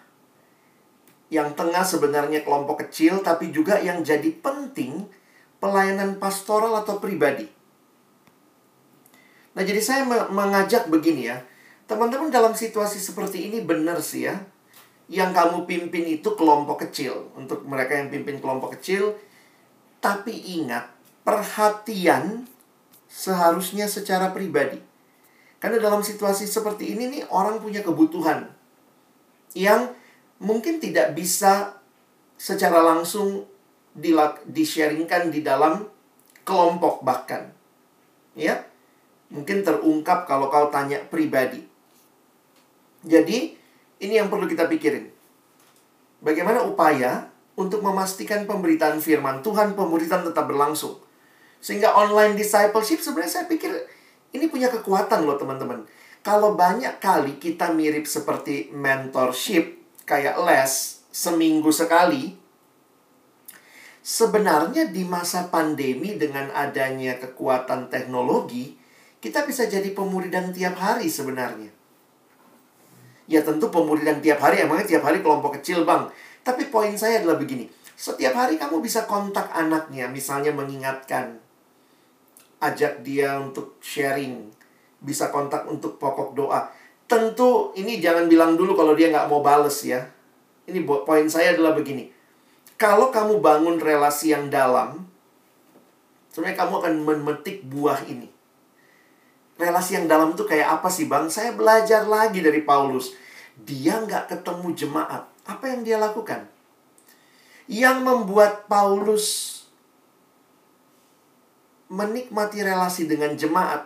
yang tengah sebenarnya kelompok kecil, tapi juga yang jadi penting pelayanan pastoral atau pribadi. Nah, jadi saya mengajak begini ya. Teman-teman dalam situasi seperti ini benar sih ya. Yang kamu pimpin itu kelompok kecil. Untuk mereka yang pimpin kelompok kecil. Tapi ingat, perhatian seharusnya secara pribadi. Karena dalam situasi seperti ini nih orang punya kebutuhan. Yang mungkin tidak bisa secara langsung di-sharingkan di dalam kelompok bahkan. Ya. Mungkin terungkap kalau kau tanya pribadi. Jadi, ini yang perlu kita pikirin. Bagaimana upaya untuk memastikan pemberitaan firman Tuhan, pemberitaan tetap berlangsung. Sehingga online discipleship sebenarnya saya pikir ini punya kekuatan loh teman-teman. Kalau banyak kali kita mirip seperti mentorship, kayak les seminggu sekali, sebenarnya di masa pandemi dengan adanya kekuatan teknologi, kita bisa jadi pemuridan tiap hari sebenarnya. Ya tentu pemuridan tiap hari, emangnya tiap hari kelompok kecil bang. Tapi poin saya adalah begini, setiap hari kamu bisa kontak anaknya, misalnya mengingatkan, ajak dia untuk sharing, bisa kontak untuk pokok doa tentu ini jangan bilang dulu kalau dia nggak mau bales ya. Ini poin saya adalah begini. Kalau kamu bangun relasi yang dalam, sebenarnya kamu akan memetik buah ini. Relasi yang dalam itu kayak apa sih bang? Saya belajar lagi dari Paulus. Dia nggak ketemu jemaat. Apa yang dia lakukan? Yang membuat Paulus menikmati relasi dengan jemaat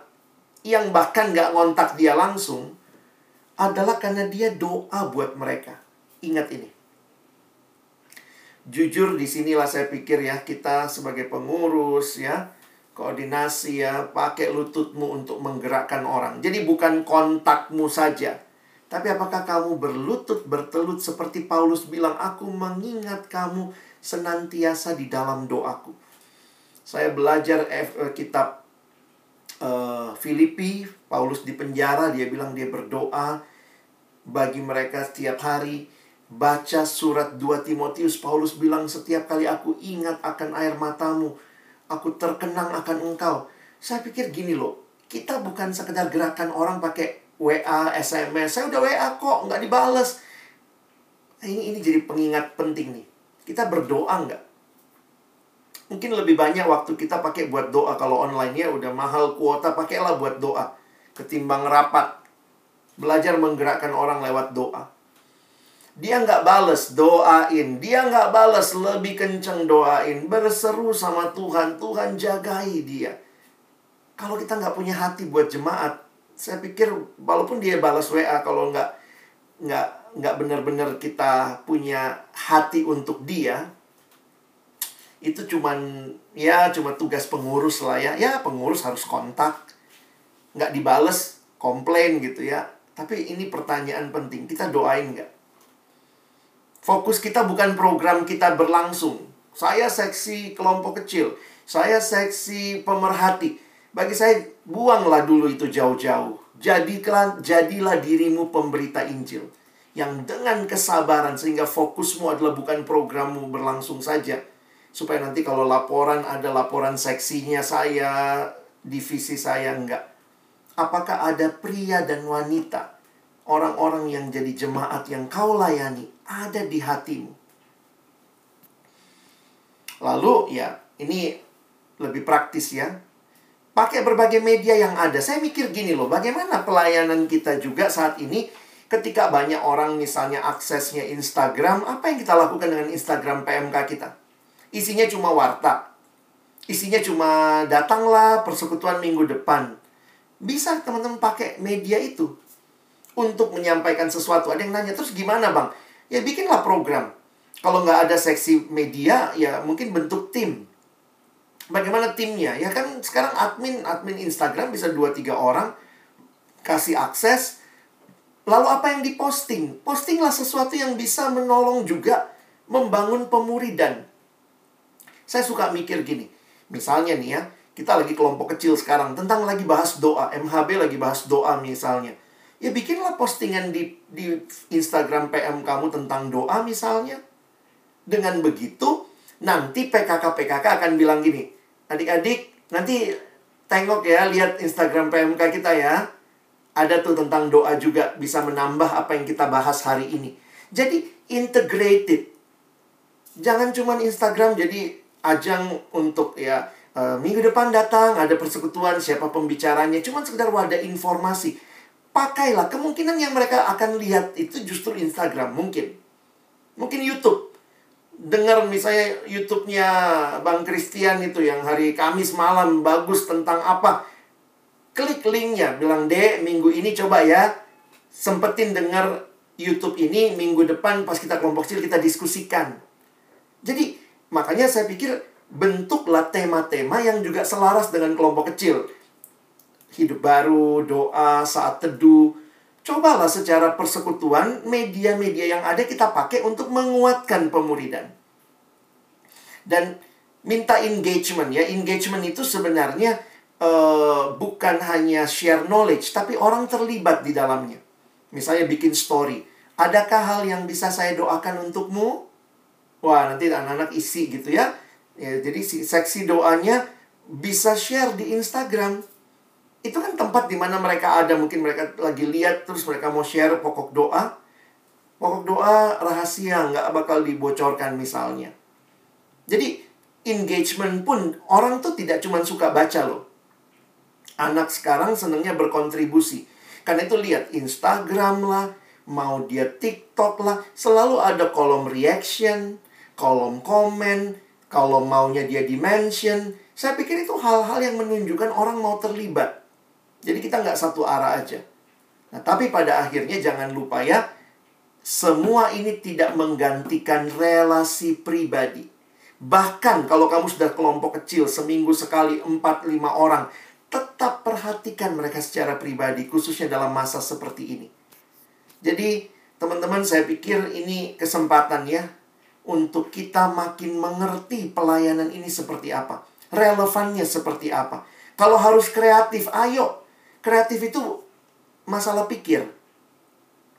yang bahkan nggak ngontak dia langsung adalah karena dia doa buat mereka. Ingat ini. Jujur di sinilah saya pikir ya kita sebagai pengurus ya koordinasi ya pakai lututmu untuk menggerakkan orang. Jadi bukan kontakmu saja. Tapi apakah kamu berlutut bertelut seperti Paulus bilang aku mengingat kamu senantiasa di dalam doaku. Saya belajar F, uh, kitab uh, Filipi, Paulus di penjara, dia bilang dia berdoa bagi mereka setiap hari. Baca surat 2 Timotius, Paulus bilang setiap kali aku ingat akan air matamu, aku terkenang akan engkau. Saya pikir gini loh, kita bukan sekedar gerakan orang pakai WA, SMS. Saya udah WA kok, nggak dibales. Nah, ini ini jadi pengingat penting nih. Kita berdoa nggak? Mungkin lebih banyak waktu kita pakai buat doa kalau online ya udah mahal kuota pakailah buat doa ketimbang rapat belajar menggerakkan orang lewat doa. Dia nggak bales, doain. Dia nggak bales, lebih kenceng doain. Berseru sama Tuhan, Tuhan jagai dia. Kalau kita nggak punya hati buat jemaat, saya pikir walaupun dia balas WA, kalau nggak nggak nggak benar-benar kita punya hati untuk dia, itu cuman ya cuma tugas pengurus lah ya. Ya pengurus harus kontak, nggak dibales, komplain gitu ya. Tapi ini pertanyaan penting, kita doain nggak? Fokus kita bukan program kita berlangsung. Saya seksi kelompok kecil, saya seksi pemerhati. Bagi saya, buanglah dulu itu jauh-jauh. Jadilah, jadilah dirimu pemberita Injil. Yang dengan kesabaran sehingga fokusmu adalah bukan programmu berlangsung saja. Supaya nanti kalau laporan ada laporan seksinya saya, divisi saya enggak. Apakah ada pria dan wanita, orang-orang yang jadi jemaat yang kau layani, ada di hatimu? Lalu ya, ini lebih praktis ya. Pakai berbagai media yang ada. Saya mikir gini loh, bagaimana pelayanan kita juga saat ini ketika banyak orang misalnya aksesnya Instagram, apa yang kita lakukan dengan Instagram PMK kita? Isinya cuma warta. Isinya cuma datanglah persekutuan minggu depan. Bisa teman-teman pakai media itu untuk menyampaikan sesuatu. Ada yang nanya, terus gimana bang? Ya bikinlah program. Kalau nggak ada seksi media, ya mungkin bentuk tim Bagaimana timnya? Ya kan sekarang admin admin Instagram bisa 2-3 orang kasih akses. Lalu apa yang diposting? Postinglah sesuatu yang bisa menolong juga membangun pemuridan. Saya suka mikir gini. Misalnya nih ya, kita lagi kelompok kecil sekarang tentang lagi bahas doa, MHB lagi bahas doa misalnya. Ya bikinlah postingan di di Instagram PM kamu tentang doa misalnya. Dengan begitu, nanti PKK-PKK akan bilang gini, adik-adik nanti tengok ya, lihat Instagram PMK kita ya. Ada tuh tentang doa juga bisa menambah apa yang kita bahas hari ini. Jadi integrated. Jangan cuma Instagram jadi ajang untuk ya uh, minggu depan datang ada persekutuan siapa pembicaranya. Cuma sekedar wadah informasi. Pakailah kemungkinan yang mereka akan lihat itu justru Instagram mungkin. Mungkin YouTube dengar misalnya YouTube-nya Bang Christian itu yang hari Kamis malam bagus tentang apa. Klik linknya, bilang deh minggu ini coba ya sempetin dengar YouTube ini minggu depan pas kita kelompok kecil kita diskusikan. Jadi makanya saya pikir bentuklah tema-tema yang juga selaras dengan kelompok kecil. Hidup baru, doa, saat teduh. Cobalah secara persekutuan media-media yang ada kita pakai untuk menguatkan pemuridan dan minta engagement ya. Engagement itu sebenarnya uh, bukan hanya share knowledge, tapi orang terlibat di dalamnya. Misalnya bikin story. Adakah hal yang bisa saya doakan untukmu? Wah, nanti anak-anak isi gitu ya. ya jadi seksi doanya bisa share di Instagram. Itu kan tempat di mana mereka ada. Mungkin mereka lagi lihat, terus mereka mau share pokok doa. Pokok doa rahasia, nggak bakal dibocorkan misalnya. Jadi engagement pun orang tuh tidak cuma suka baca loh. Anak sekarang senangnya berkontribusi. Karena itu lihat Instagram lah, mau dia TikTok lah, selalu ada kolom reaction, kolom komen, kalau maunya dia dimension. Saya pikir itu hal-hal yang menunjukkan orang mau terlibat. Jadi kita nggak satu arah aja. Nah, tapi pada akhirnya jangan lupa ya, semua ini tidak menggantikan relasi pribadi. Bahkan kalau kamu sudah kelompok kecil seminggu sekali 4-5 orang, tetap perhatikan mereka secara pribadi, khususnya dalam masa seperti ini. Jadi, teman-teman saya pikir ini kesempatan ya untuk kita makin mengerti pelayanan ini seperti apa. Relevannya seperti apa. Kalau harus kreatif, ayo. Kreatif itu masalah pikir.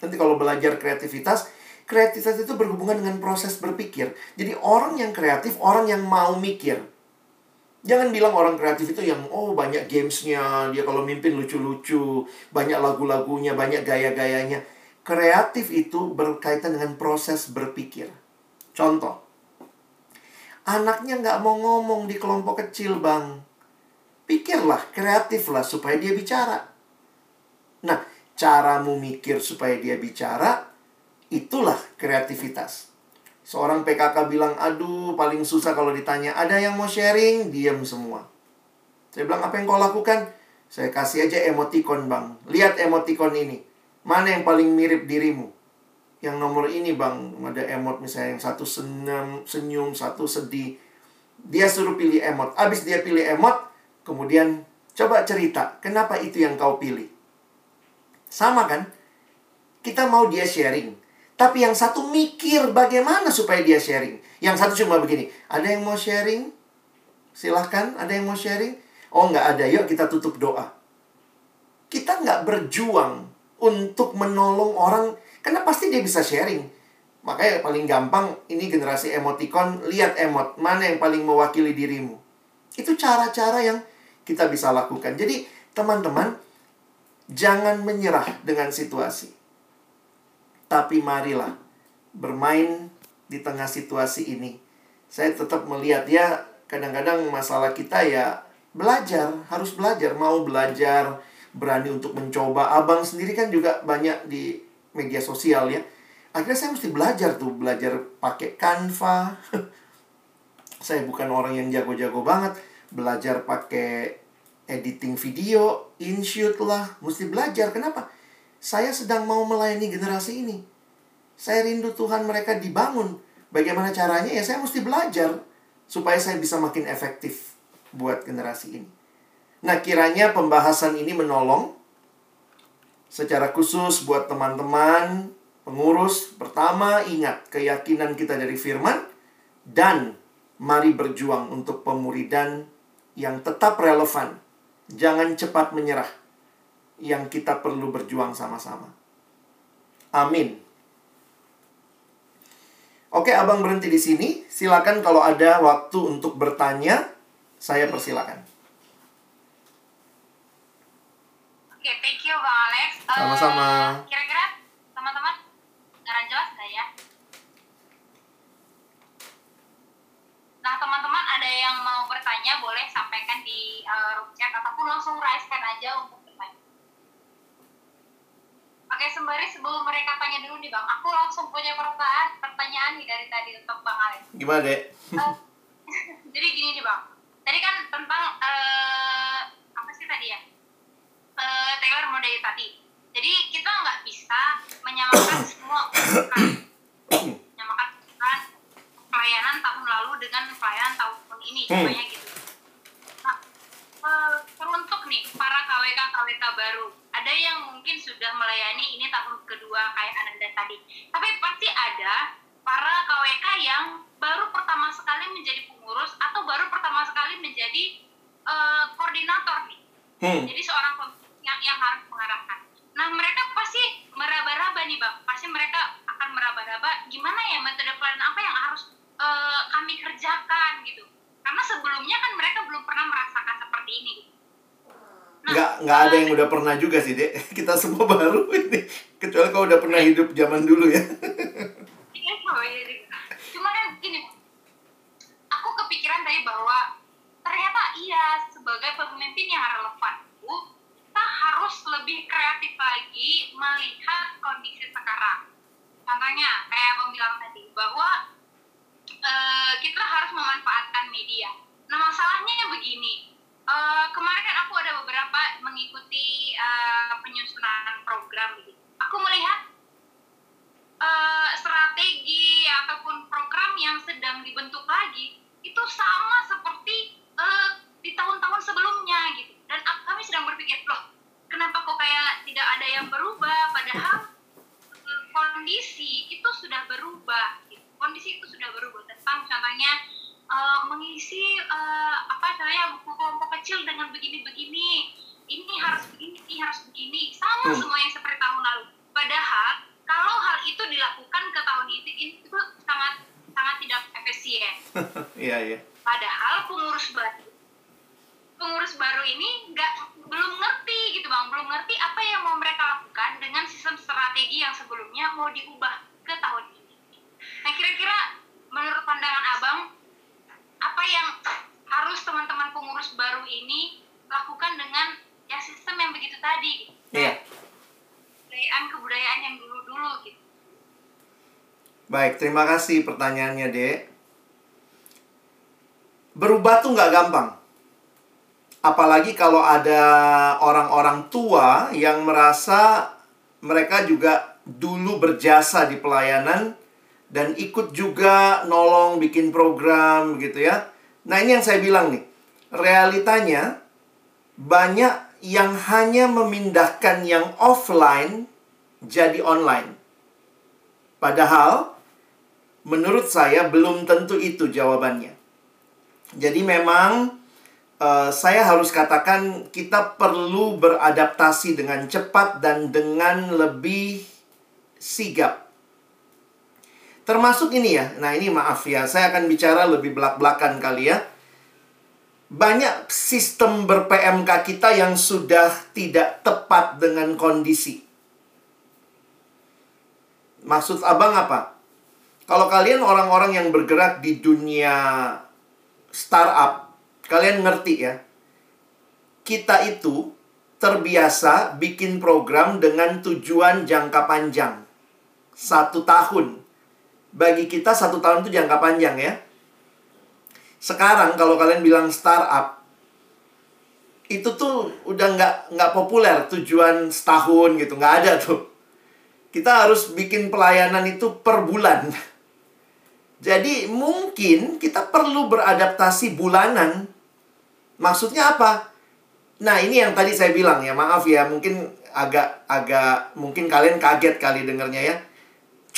Nanti kalau belajar kreativitas, kreativitas itu berhubungan dengan proses berpikir. Jadi orang yang kreatif, orang yang mau mikir. Jangan bilang orang kreatif itu yang, oh banyak gamesnya, dia kalau mimpin lucu-lucu, banyak lagu-lagunya, banyak gaya-gayanya. Kreatif itu berkaitan dengan proses berpikir. Contoh, anaknya nggak mau ngomong di kelompok kecil, bang. Pikirlah, kreatiflah supaya dia bicara. Nah, caramu mikir supaya dia bicara, Itulah kreativitas. Seorang PKK bilang, aduh paling susah kalau ditanya, ada yang mau sharing? Diam semua. Saya bilang, apa yang kau lakukan? Saya kasih aja emoticon bang. Lihat emoticon ini. Mana yang paling mirip dirimu? yang nomor ini bang ada emot misalnya yang satu senyum senyum satu sedih dia suruh pilih emot abis dia pilih emot kemudian coba cerita kenapa itu yang kau pilih? Sama kan? Kita mau dia sharing tapi yang satu mikir bagaimana supaya dia sharing. Yang satu cuma begini ada yang mau sharing? Silahkan ada yang mau sharing? Oh nggak ada yuk kita tutup doa. Kita nggak berjuang untuk menolong orang karena pasti dia bisa sharing. Makanya paling gampang ini generasi emoticon, lihat emot, mana yang paling mewakili dirimu. Itu cara-cara yang kita bisa lakukan. Jadi, teman-teman, jangan menyerah dengan situasi. Tapi marilah bermain di tengah situasi ini. Saya tetap melihat ya, kadang-kadang masalah kita ya belajar, harus belajar, mau belajar, berani untuk mencoba. Abang sendiri kan juga banyak di media sosial ya. Akhirnya saya mesti belajar tuh, belajar pakai Canva. [LAUGHS] saya bukan orang yang jago-jago banget, belajar pakai editing video, InShoot lah, mesti belajar. Kenapa? Saya sedang mau melayani generasi ini. Saya rindu Tuhan mereka dibangun. Bagaimana caranya? Ya saya mesti belajar supaya saya bisa makin efektif buat generasi ini. Nah, kiranya pembahasan ini menolong secara khusus buat teman-teman pengurus. Pertama, ingat keyakinan kita dari firman dan mari berjuang untuk pemuridan yang tetap relevan. Jangan cepat menyerah. Yang kita perlu berjuang sama-sama. Amin. Oke, Abang berhenti di sini. Silakan kalau ada waktu untuk bertanya, saya persilakan. Oke, thank you Bang Alex. Sama-sama. Teman-teman dengaran jelas nggak ya? Nah, teman-teman ada yang mau bertanya boleh sampaikan di uh, room chat ataupun langsung raise hand aja untuk bertanya. Oke, sembari sebelum mereka tanya dulu nih Bang, aku langsung punya pertanyaan, pertanyaan nih dari tadi untuk Bang Alex. Gimana, Dek? Eh, [LAUGHS] jadi gini nih bang tadi kan tentang eh, apa sih tadi ya Eh, Taylor model tadi jadi kita nggak bisa menyamakan semua menyamakan pelayanan tahun lalu dengan pelayanan tahun ini Hmm. contohnya gitu nah eh, teruntuk nih para KWK KWK baru ada yang mungkin sudah melayani ini tahun kedua kayak Ananda tadi tapi pasti ada para KWK yang baru pertama sekali menjadi pengurus atau baru pertama sekali menjadi eh, koordinator nih Hmm. jadi seorang yang, yang harus mengarahkan. Nah mereka pasti meraba-raba nih bang, pasti mereka akan meraba-raba gimana ya metode pelayanan apa yang harus eh, kami kerjakan gitu. Karena sebelumnya kan mereka belum pernah merasakan seperti ini. Nah, Nggak, nggak ada yang udah pernah juga sih, Dek. [LAUGHS] Kita semua baru ini. Kecuali kau udah pernah hidup zaman dulu ya. [LAUGHS] Iya. Cuma kan gini, aku kepikiran tadi bahwa ternyata iya sebagai pemimpin yang relevan kita harus lebih kreatif lagi melihat kondisi sekarang. Contohnya kayak abang bilang tadi bahwa media. Nah masalahnya begini, eh, kemarin kan aku ada beberapa mengikuti eh, penyusunan program gitu. Aku melihat eh, strategi ataupun program yang sedang dibentuk lagi itu sama seperti eh, di tahun-tahun sebelumnya gitu dan kami sedang berpikir loh kenapa kok kayak tidak ada yang berubah padahal eh, kondisi itu sudah berubah gitu. kondisi itu sudah berubah tentang contohnya eh, mengisi eh, apa saya buku kelompok kecil dengan begini-begini. Ini harus begini ini harus begini. Sama Hmm. semuanya seperti tahun lalu. Padahal kalau hal itu dilakukan ke tahun ini itu sangat sangat tidak efisien. [LAUGHS] Iya, iya. padahal pengurus baru pengurus baru ini nggak belum ngerti gitu bang. Belum ngerti apa yang mau mereka lakukan dengan sistem strategi yang sebelumnya mau diubah ke tahun ini. Nah kira-kira menurut pandangan abang apa yang harus teman-teman pengurus baru ini lakukan dengan ya sistem yang begitu tadi Iya. kebudayaan kebudayaan yang dulu-dulu gitu Baik, terima kasih pertanyaannya, Dek. Berubah tuh nggak gampang. Apalagi kalau ada orang-orang tua yang merasa mereka juga dulu berjasa di pelayanan dan ikut juga nolong bikin program gitu ya. Nah, ini yang saya bilang nih. Realitanya banyak yang hanya memindahkan yang offline jadi online. Padahal menurut saya belum tentu itu jawabannya. Jadi memang uh, saya harus katakan kita perlu beradaptasi dengan cepat dan dengan lebih sigap. Termasuk ini ya. Nah, ini maaf ya, saya akan bicara lebih belak-belakan kali ya. Banyak sistem ber-PMK kita yang sudah tidak tepat dengan kondisi. Maksud Abang apa? Kalau kalian orang-orang yang bergerak di dunia startup, kalian ngerti ya. Kita itu terbiasa bikin program dengan tujuan jangka panjang. Satu tahun. Bagi kita satu tahun itu jangka panjang ya. Sekarang kalau kalian bilang startup, itu tuh udah nggak nggak populer tujuan setahun gitu nggak ada tuh. Kita harus bikin pelayanan itu per bulan. Jadi mungkin kita perlu beradaptasi bulanan. Maksudnya apa? Nah ini yang tadi saya bilang ya maaf ya mungkin agak agak mungkin kalian kaget kali dengarnya ya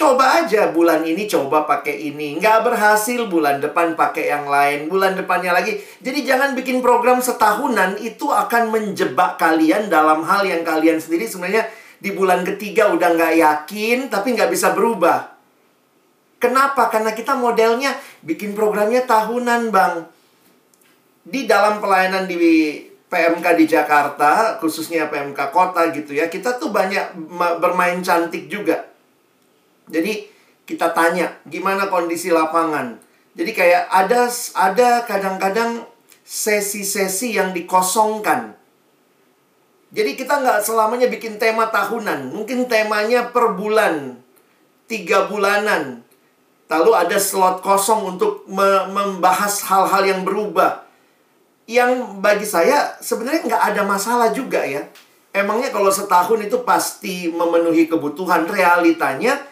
Coba aja bulan ini coba pakai ini. Nggak berhasil bulan depan pakai yang lain. Bulan depannya lagi. Jadi jangan bikin program setahunan. Itu akan menjebak kalian dalam hal yang kalian sendiri sebenarnya di bulan ketiga udah nggak yakin. Tapi nggak bisa berubah. Kenapa? Karena kita modelnya bikin programnya tahunan bang. Di dalam pelayanan di PMK di Jakarta, khususnya PMK kota gitu ya. Kita tuh banyak bermain cantik juga jadi kita tanya gimana kondisi lapangan. Jadi kayak ada ada kadang-kadang sesi-sesi yang dikosongkan. Jadi kita nggak selamanya bikin tema tahunan. Mungkin temanya per bulan. Tiga bulanan. Lalu ada slot kosong untuk me membahas hal-hal yang berubah. Yang bagi saya sebenarnya nggak ada masalah juga ya. Emangnya kalau setahun itu pasti memenuhi kebutuhan. Realitanya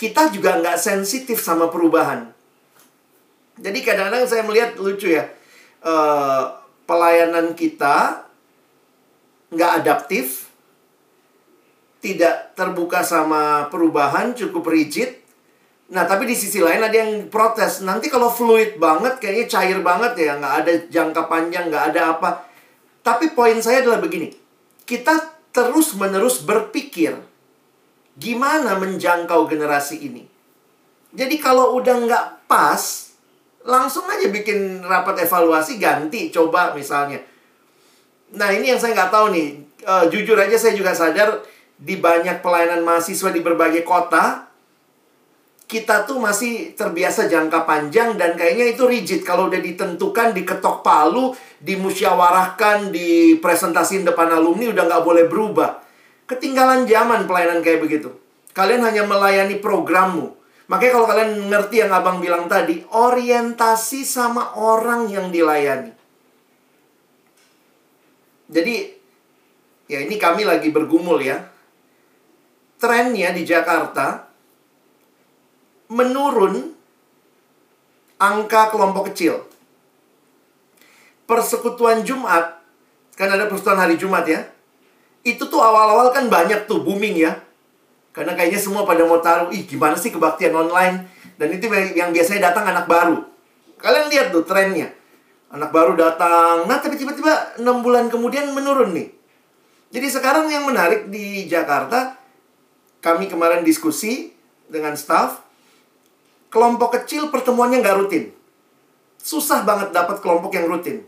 kita juga nggak sensitif sama perubahan. Jadi kadang-kadang saya melihat lucu ya, uh, pelayanan kita nggak adaptif, tidak terbuka sama perubahan, cukup rigid. Nah, tapi di sisi lain ada yang protes. Nanti kalau fluid banget, kayaknya cair banget ya, nggak ada jangka panjang, nggak ada apa. Tapi poin saya adalah begini, kita terus-menerus berpikir gimana menjangkau generasi ini. Jadi kalau udah nggak pas, langsung aja bikin rapat evaluasi ganti, coba misalnya. Nah ini yang saya nggak tahu nih. Uh, jujur aja saya juga sadar di banyak pelayanan mahasiswa di berbagai kota, kita tuh masih terbiasa jangka panjang dan kayaknya itu rigid. Kalau udah ditentukan, diketok palu, dimusyawarahkan, dipresentasiin depan alumni, udah nggak boleh berubah. Ketinggalan zaman pelayanan kayak begitu. Kalian hanya melayani programmu. Makanya kalau kalian ngerti yang abang bilang tadi, orientasi sama orang yang dilayani. Jadi, ya ini kami lagi bergumul ya. Trennya di Jakarta, menurun angka kelompok kecil. Persekutuan Jumat, kan ada persekutuan hari Jumat ya, itu tuh awal-awal kan banyak tuh booming ya. Karena kayaknya semua pada mau taruh, ih gimana sih kebaktian online? Dan itu yang biasanya datang anak baru. Kalian lihat tuh trennya. Anak baru datang, nah tapi tiba-tiba 6 bulan kemudian menurun nih. Jadi sekarang yang menarik di Jakarta, kami kemarin diskusi dengan staff, kelompok kecil pertemuannya nggak rutin. Susah banget dapat kelompok yang rutin.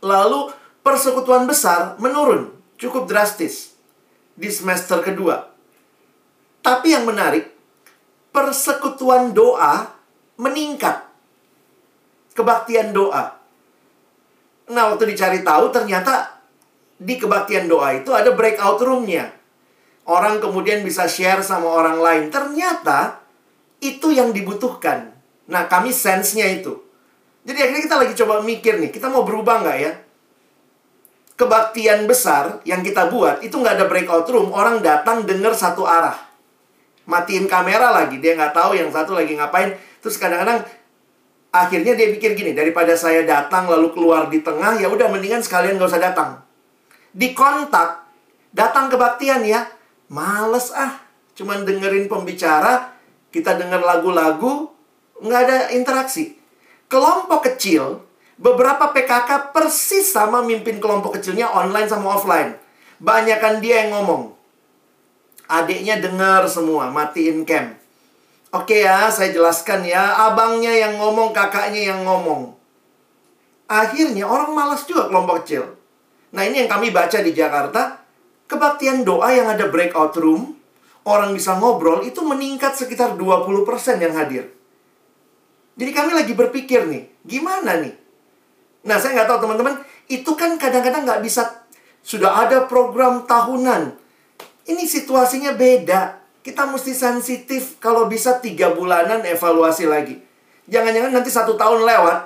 Lalu persekutuan besar menurun cukup drastis di semester kedua. Tapi yang menarik, persekutuan doa meningkat. Kebaktian doa. Nah, waktu dicari tahu ternyata di kebaktian doa itu ada breakout roomnya. Orang kemudian bisa share sama orang lain. Ternyata itu yang dibutuhkan. Nah, kami sense-nya itu. Jadi akhirnya kita lagi coba mikir nih, kita mau berubah nggak ya? Kebaktian besar yang kita buat itu nggak ada breakout room, orang datang dengar satu arah. Matiin kamera lagi, dia nggak tahu yang satu lagi ngapain. Terus kadang-kadang akhirnya dia pikir gini, daripada saya datang lalu keluar di tengah, ya udah mendingan sekalian nggak usah datang. Di kontak, datang kebaktian ya, males ah, cuman dengerin pembicara, kita denger lagu-lagu, nggak ada interaksi. Kelompok kecil Beberapa PKK persis sama mimpin kelompok kecilnya online sama offline. Banyakan dia yang ngomong. Adiknya dengar semua, matiin cam. Oke ya, saya jelaskan ya. Abangnya yang ngomong, kakaknya yang ngomong. Akhirnya orang malas juga kelompok kecil. Nah ini yang kami baca di Jakarta. Kebaktian doa yang ada breakout room. Orang bisa ngobrol itu meningkat sekitar 20% yang hadir. Jadi kami lagi berpikir nih, gimana nih? Nah, saya nggak tahu teman-teman, itu kan kadang-kadang nggak bisa sudah ada program tahunan. Ini situasinya beda. Kita mesti sensitif kalau bisa tiga bulanan evaluasi lagi. Jangan-jangan nanti satu tahun lewat,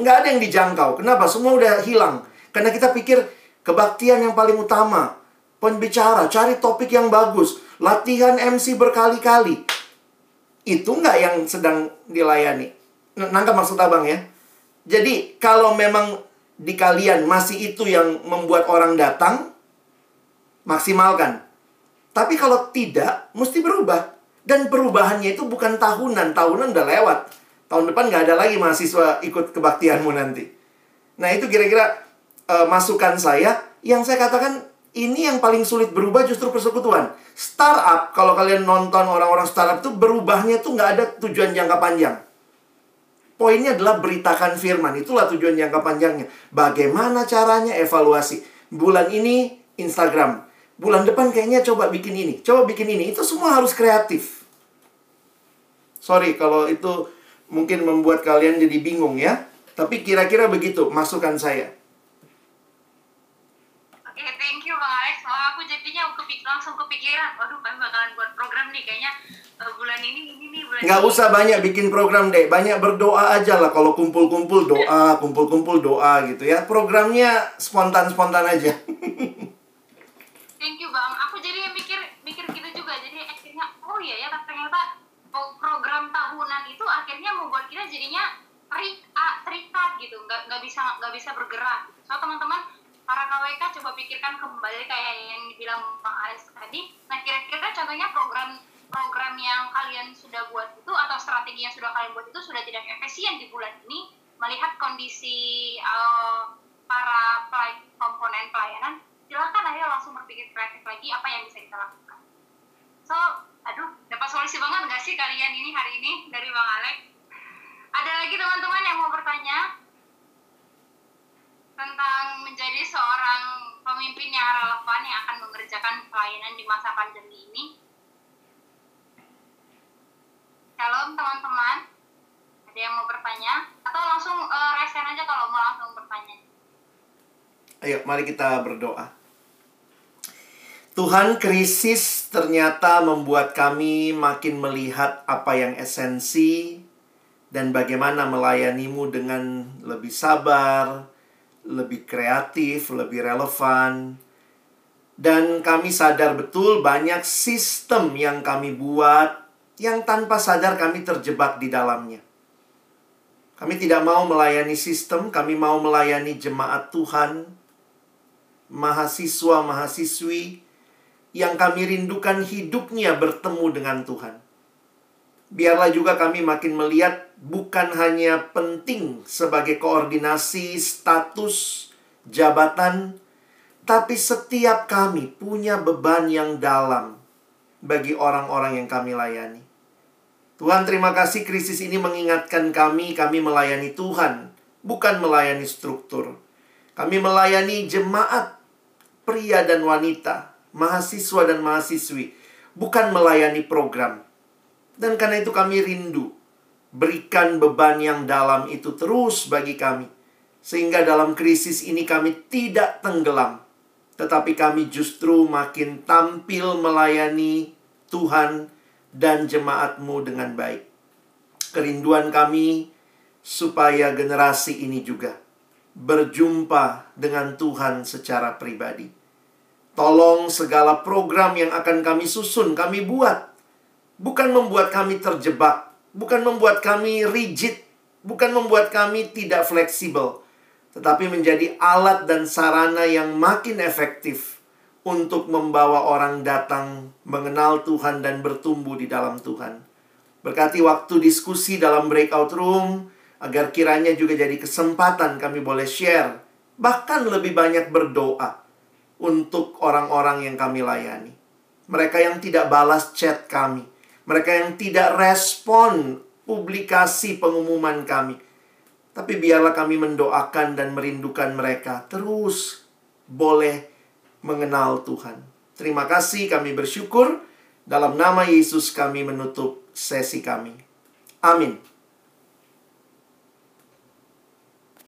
nggak ada yang dijangkau. Kenapa? Semua udah hilang. Karena kita pikir kebaktian yang paling utama. Pembicara, cari topik yang bagus. Latihan MC berkali-kali. Itu nggak yang sedang dilayani. Nangkap maksud abang ya? Jadi, kalau memang di kalian masih itu yang membuat orang datang, maksimalkan. Tapi kalau tidak, mesti berubah. Dan perubahannya itu bukan tahunan. Tahunan udah lewat. Tahun depan nggak ada lagi mahasiswa ikut kebaktianmu nanti. Nah, itu kira-kira uh, masukan saya. Yang saya katakan, ini yang paling sulit berubah justru persekutuan. Startup, kalau kalian nonton orang-orang startup itu berubahnya tuh nggak ada tujuan jangka panjang. Poinnya adalah beritakan firman. Itulah tujuan jangka panjangnya. Bagaimana caranya evaluasi. Bulan ini Instagram. Bulan depan kayaknya coba bikin ini. Coba bikin ini. Itu semua harus kreatif. Sorry kalau itu mungkin membuat kalian jadi bingung ya. Tapi kira-kira begitu masukan saya. Oke, thank you Bang Alex. Wah, aku jadinya kepik langsung kepikiran. Waduh, kami bakalan buat program nih kayaknya uh, bulan ini ini nih bulan Nggak ini. usah banyak bikin program deh. Banyak berdoa aja lah. Kalau kumpul-kumpul doa, kumpul-kumpul doa gitu ya. Programnya spontan-spontan aja. Thank you Bang. Aku jadi mikir mikir gitu juga. Jadi akhirnya oh iya ya ternyata pro- program tahunan itu akhirnya membuat kita jadinya terik, ah, terikat gitu. Nggak nggak bisa nggak bisa bergerak. So teman-teman para KWK coba pikirkan kembali kayak yang dibilang Bang Alex tadi. Nah kira-kira contohnya program program yang kalian sudah buat itu atau strategi yang sudah kalian buat itu sudah tidak efisien di bulan ini? Melihat kondisi uh, para pelay- komponen pelayanan silakan ayo langsung berpikir kreatif lagi apa yang bisa kita lakukan. So aduh dapat solusi banget nggak sih kalian ini hari ini dari bang Alex ada lagi teman-teman yang mau bertanya tentang menjadi seorang pemimpin yang relevan yang akan mengerjakan pelayanan di masa pandemi ini. Shalom teman-teman. Ada yang mau bertanya? Atau langsung uh, resen aja kalau mau langsung bertanya. Ayo, mari kita berdoa. Tuhan, krisis ternyata membuat kami makin melihat apa yang esensi dan bagaimana melayanimu dengan lebih sabar, lebih kreatif, lebih relevan. Dan kami sadar betul banyak sistem yang kami buat yang tanpa sadar kami terjebak di dalamnya. Kami tidak mau melayani sistem, kami mau melayani jemaat Tuhan, mahasiswa-mahasiswi yang kami rindukan hidupnya bertemu dengan Tuhan. Biarlah juga kami makin melihat bukan hanya penting sebagai koordinasi status jabatan, tapi setiap kami punya beban yang dalam bagi orang-orang yang kami layani. Tuhan, terima kasih krisis ini mengingatkan kami, kami melayani Tuhan, bukan melayani struktur. Kami melayani jemaat pria dan wanita, mahasiswa dan mahasiswi, bukan melayani program. Dan karena itu kami rindu berikan beban yang dalam itu terus bagi kami. Sehingga dalam krisis ini kami tidak tenggelam. Tetapi kami justru makin tampil melayani Tuhan dan jemaatmu dengan baik. Kerinduan kami supaya generasi ini juga berjumpa dengan Tuhan secara pribadi. Tolong segala program yang akan kami susun, kami buat. Bukan membuat kami terjebak, bukan membuat kami rigid, bukan membuat kami tidak fleksibel, tetapi menjadi alat dan sarana yang makin efektif untuk membawa orang datang mengenal Tuhan dan bertumbuh di dalam Tuhan. Berkati waktu diskusi dalam breakout room, agar kiranya juga jadi kesempatan kami boleh share, bahkan lebih banyak berdoa untuk orang-orang yang kami layani. Mereka yang tidak balas chat kami, mereka yang tidak respon publikasi pengumuman kami. Tapi biarlah kami mendoakan dan merindukan mereka terus boleh mengenal Tuhan. Terima kasih kami bersyukur dalam nama Yesus kami menutup sesi kami. Amin.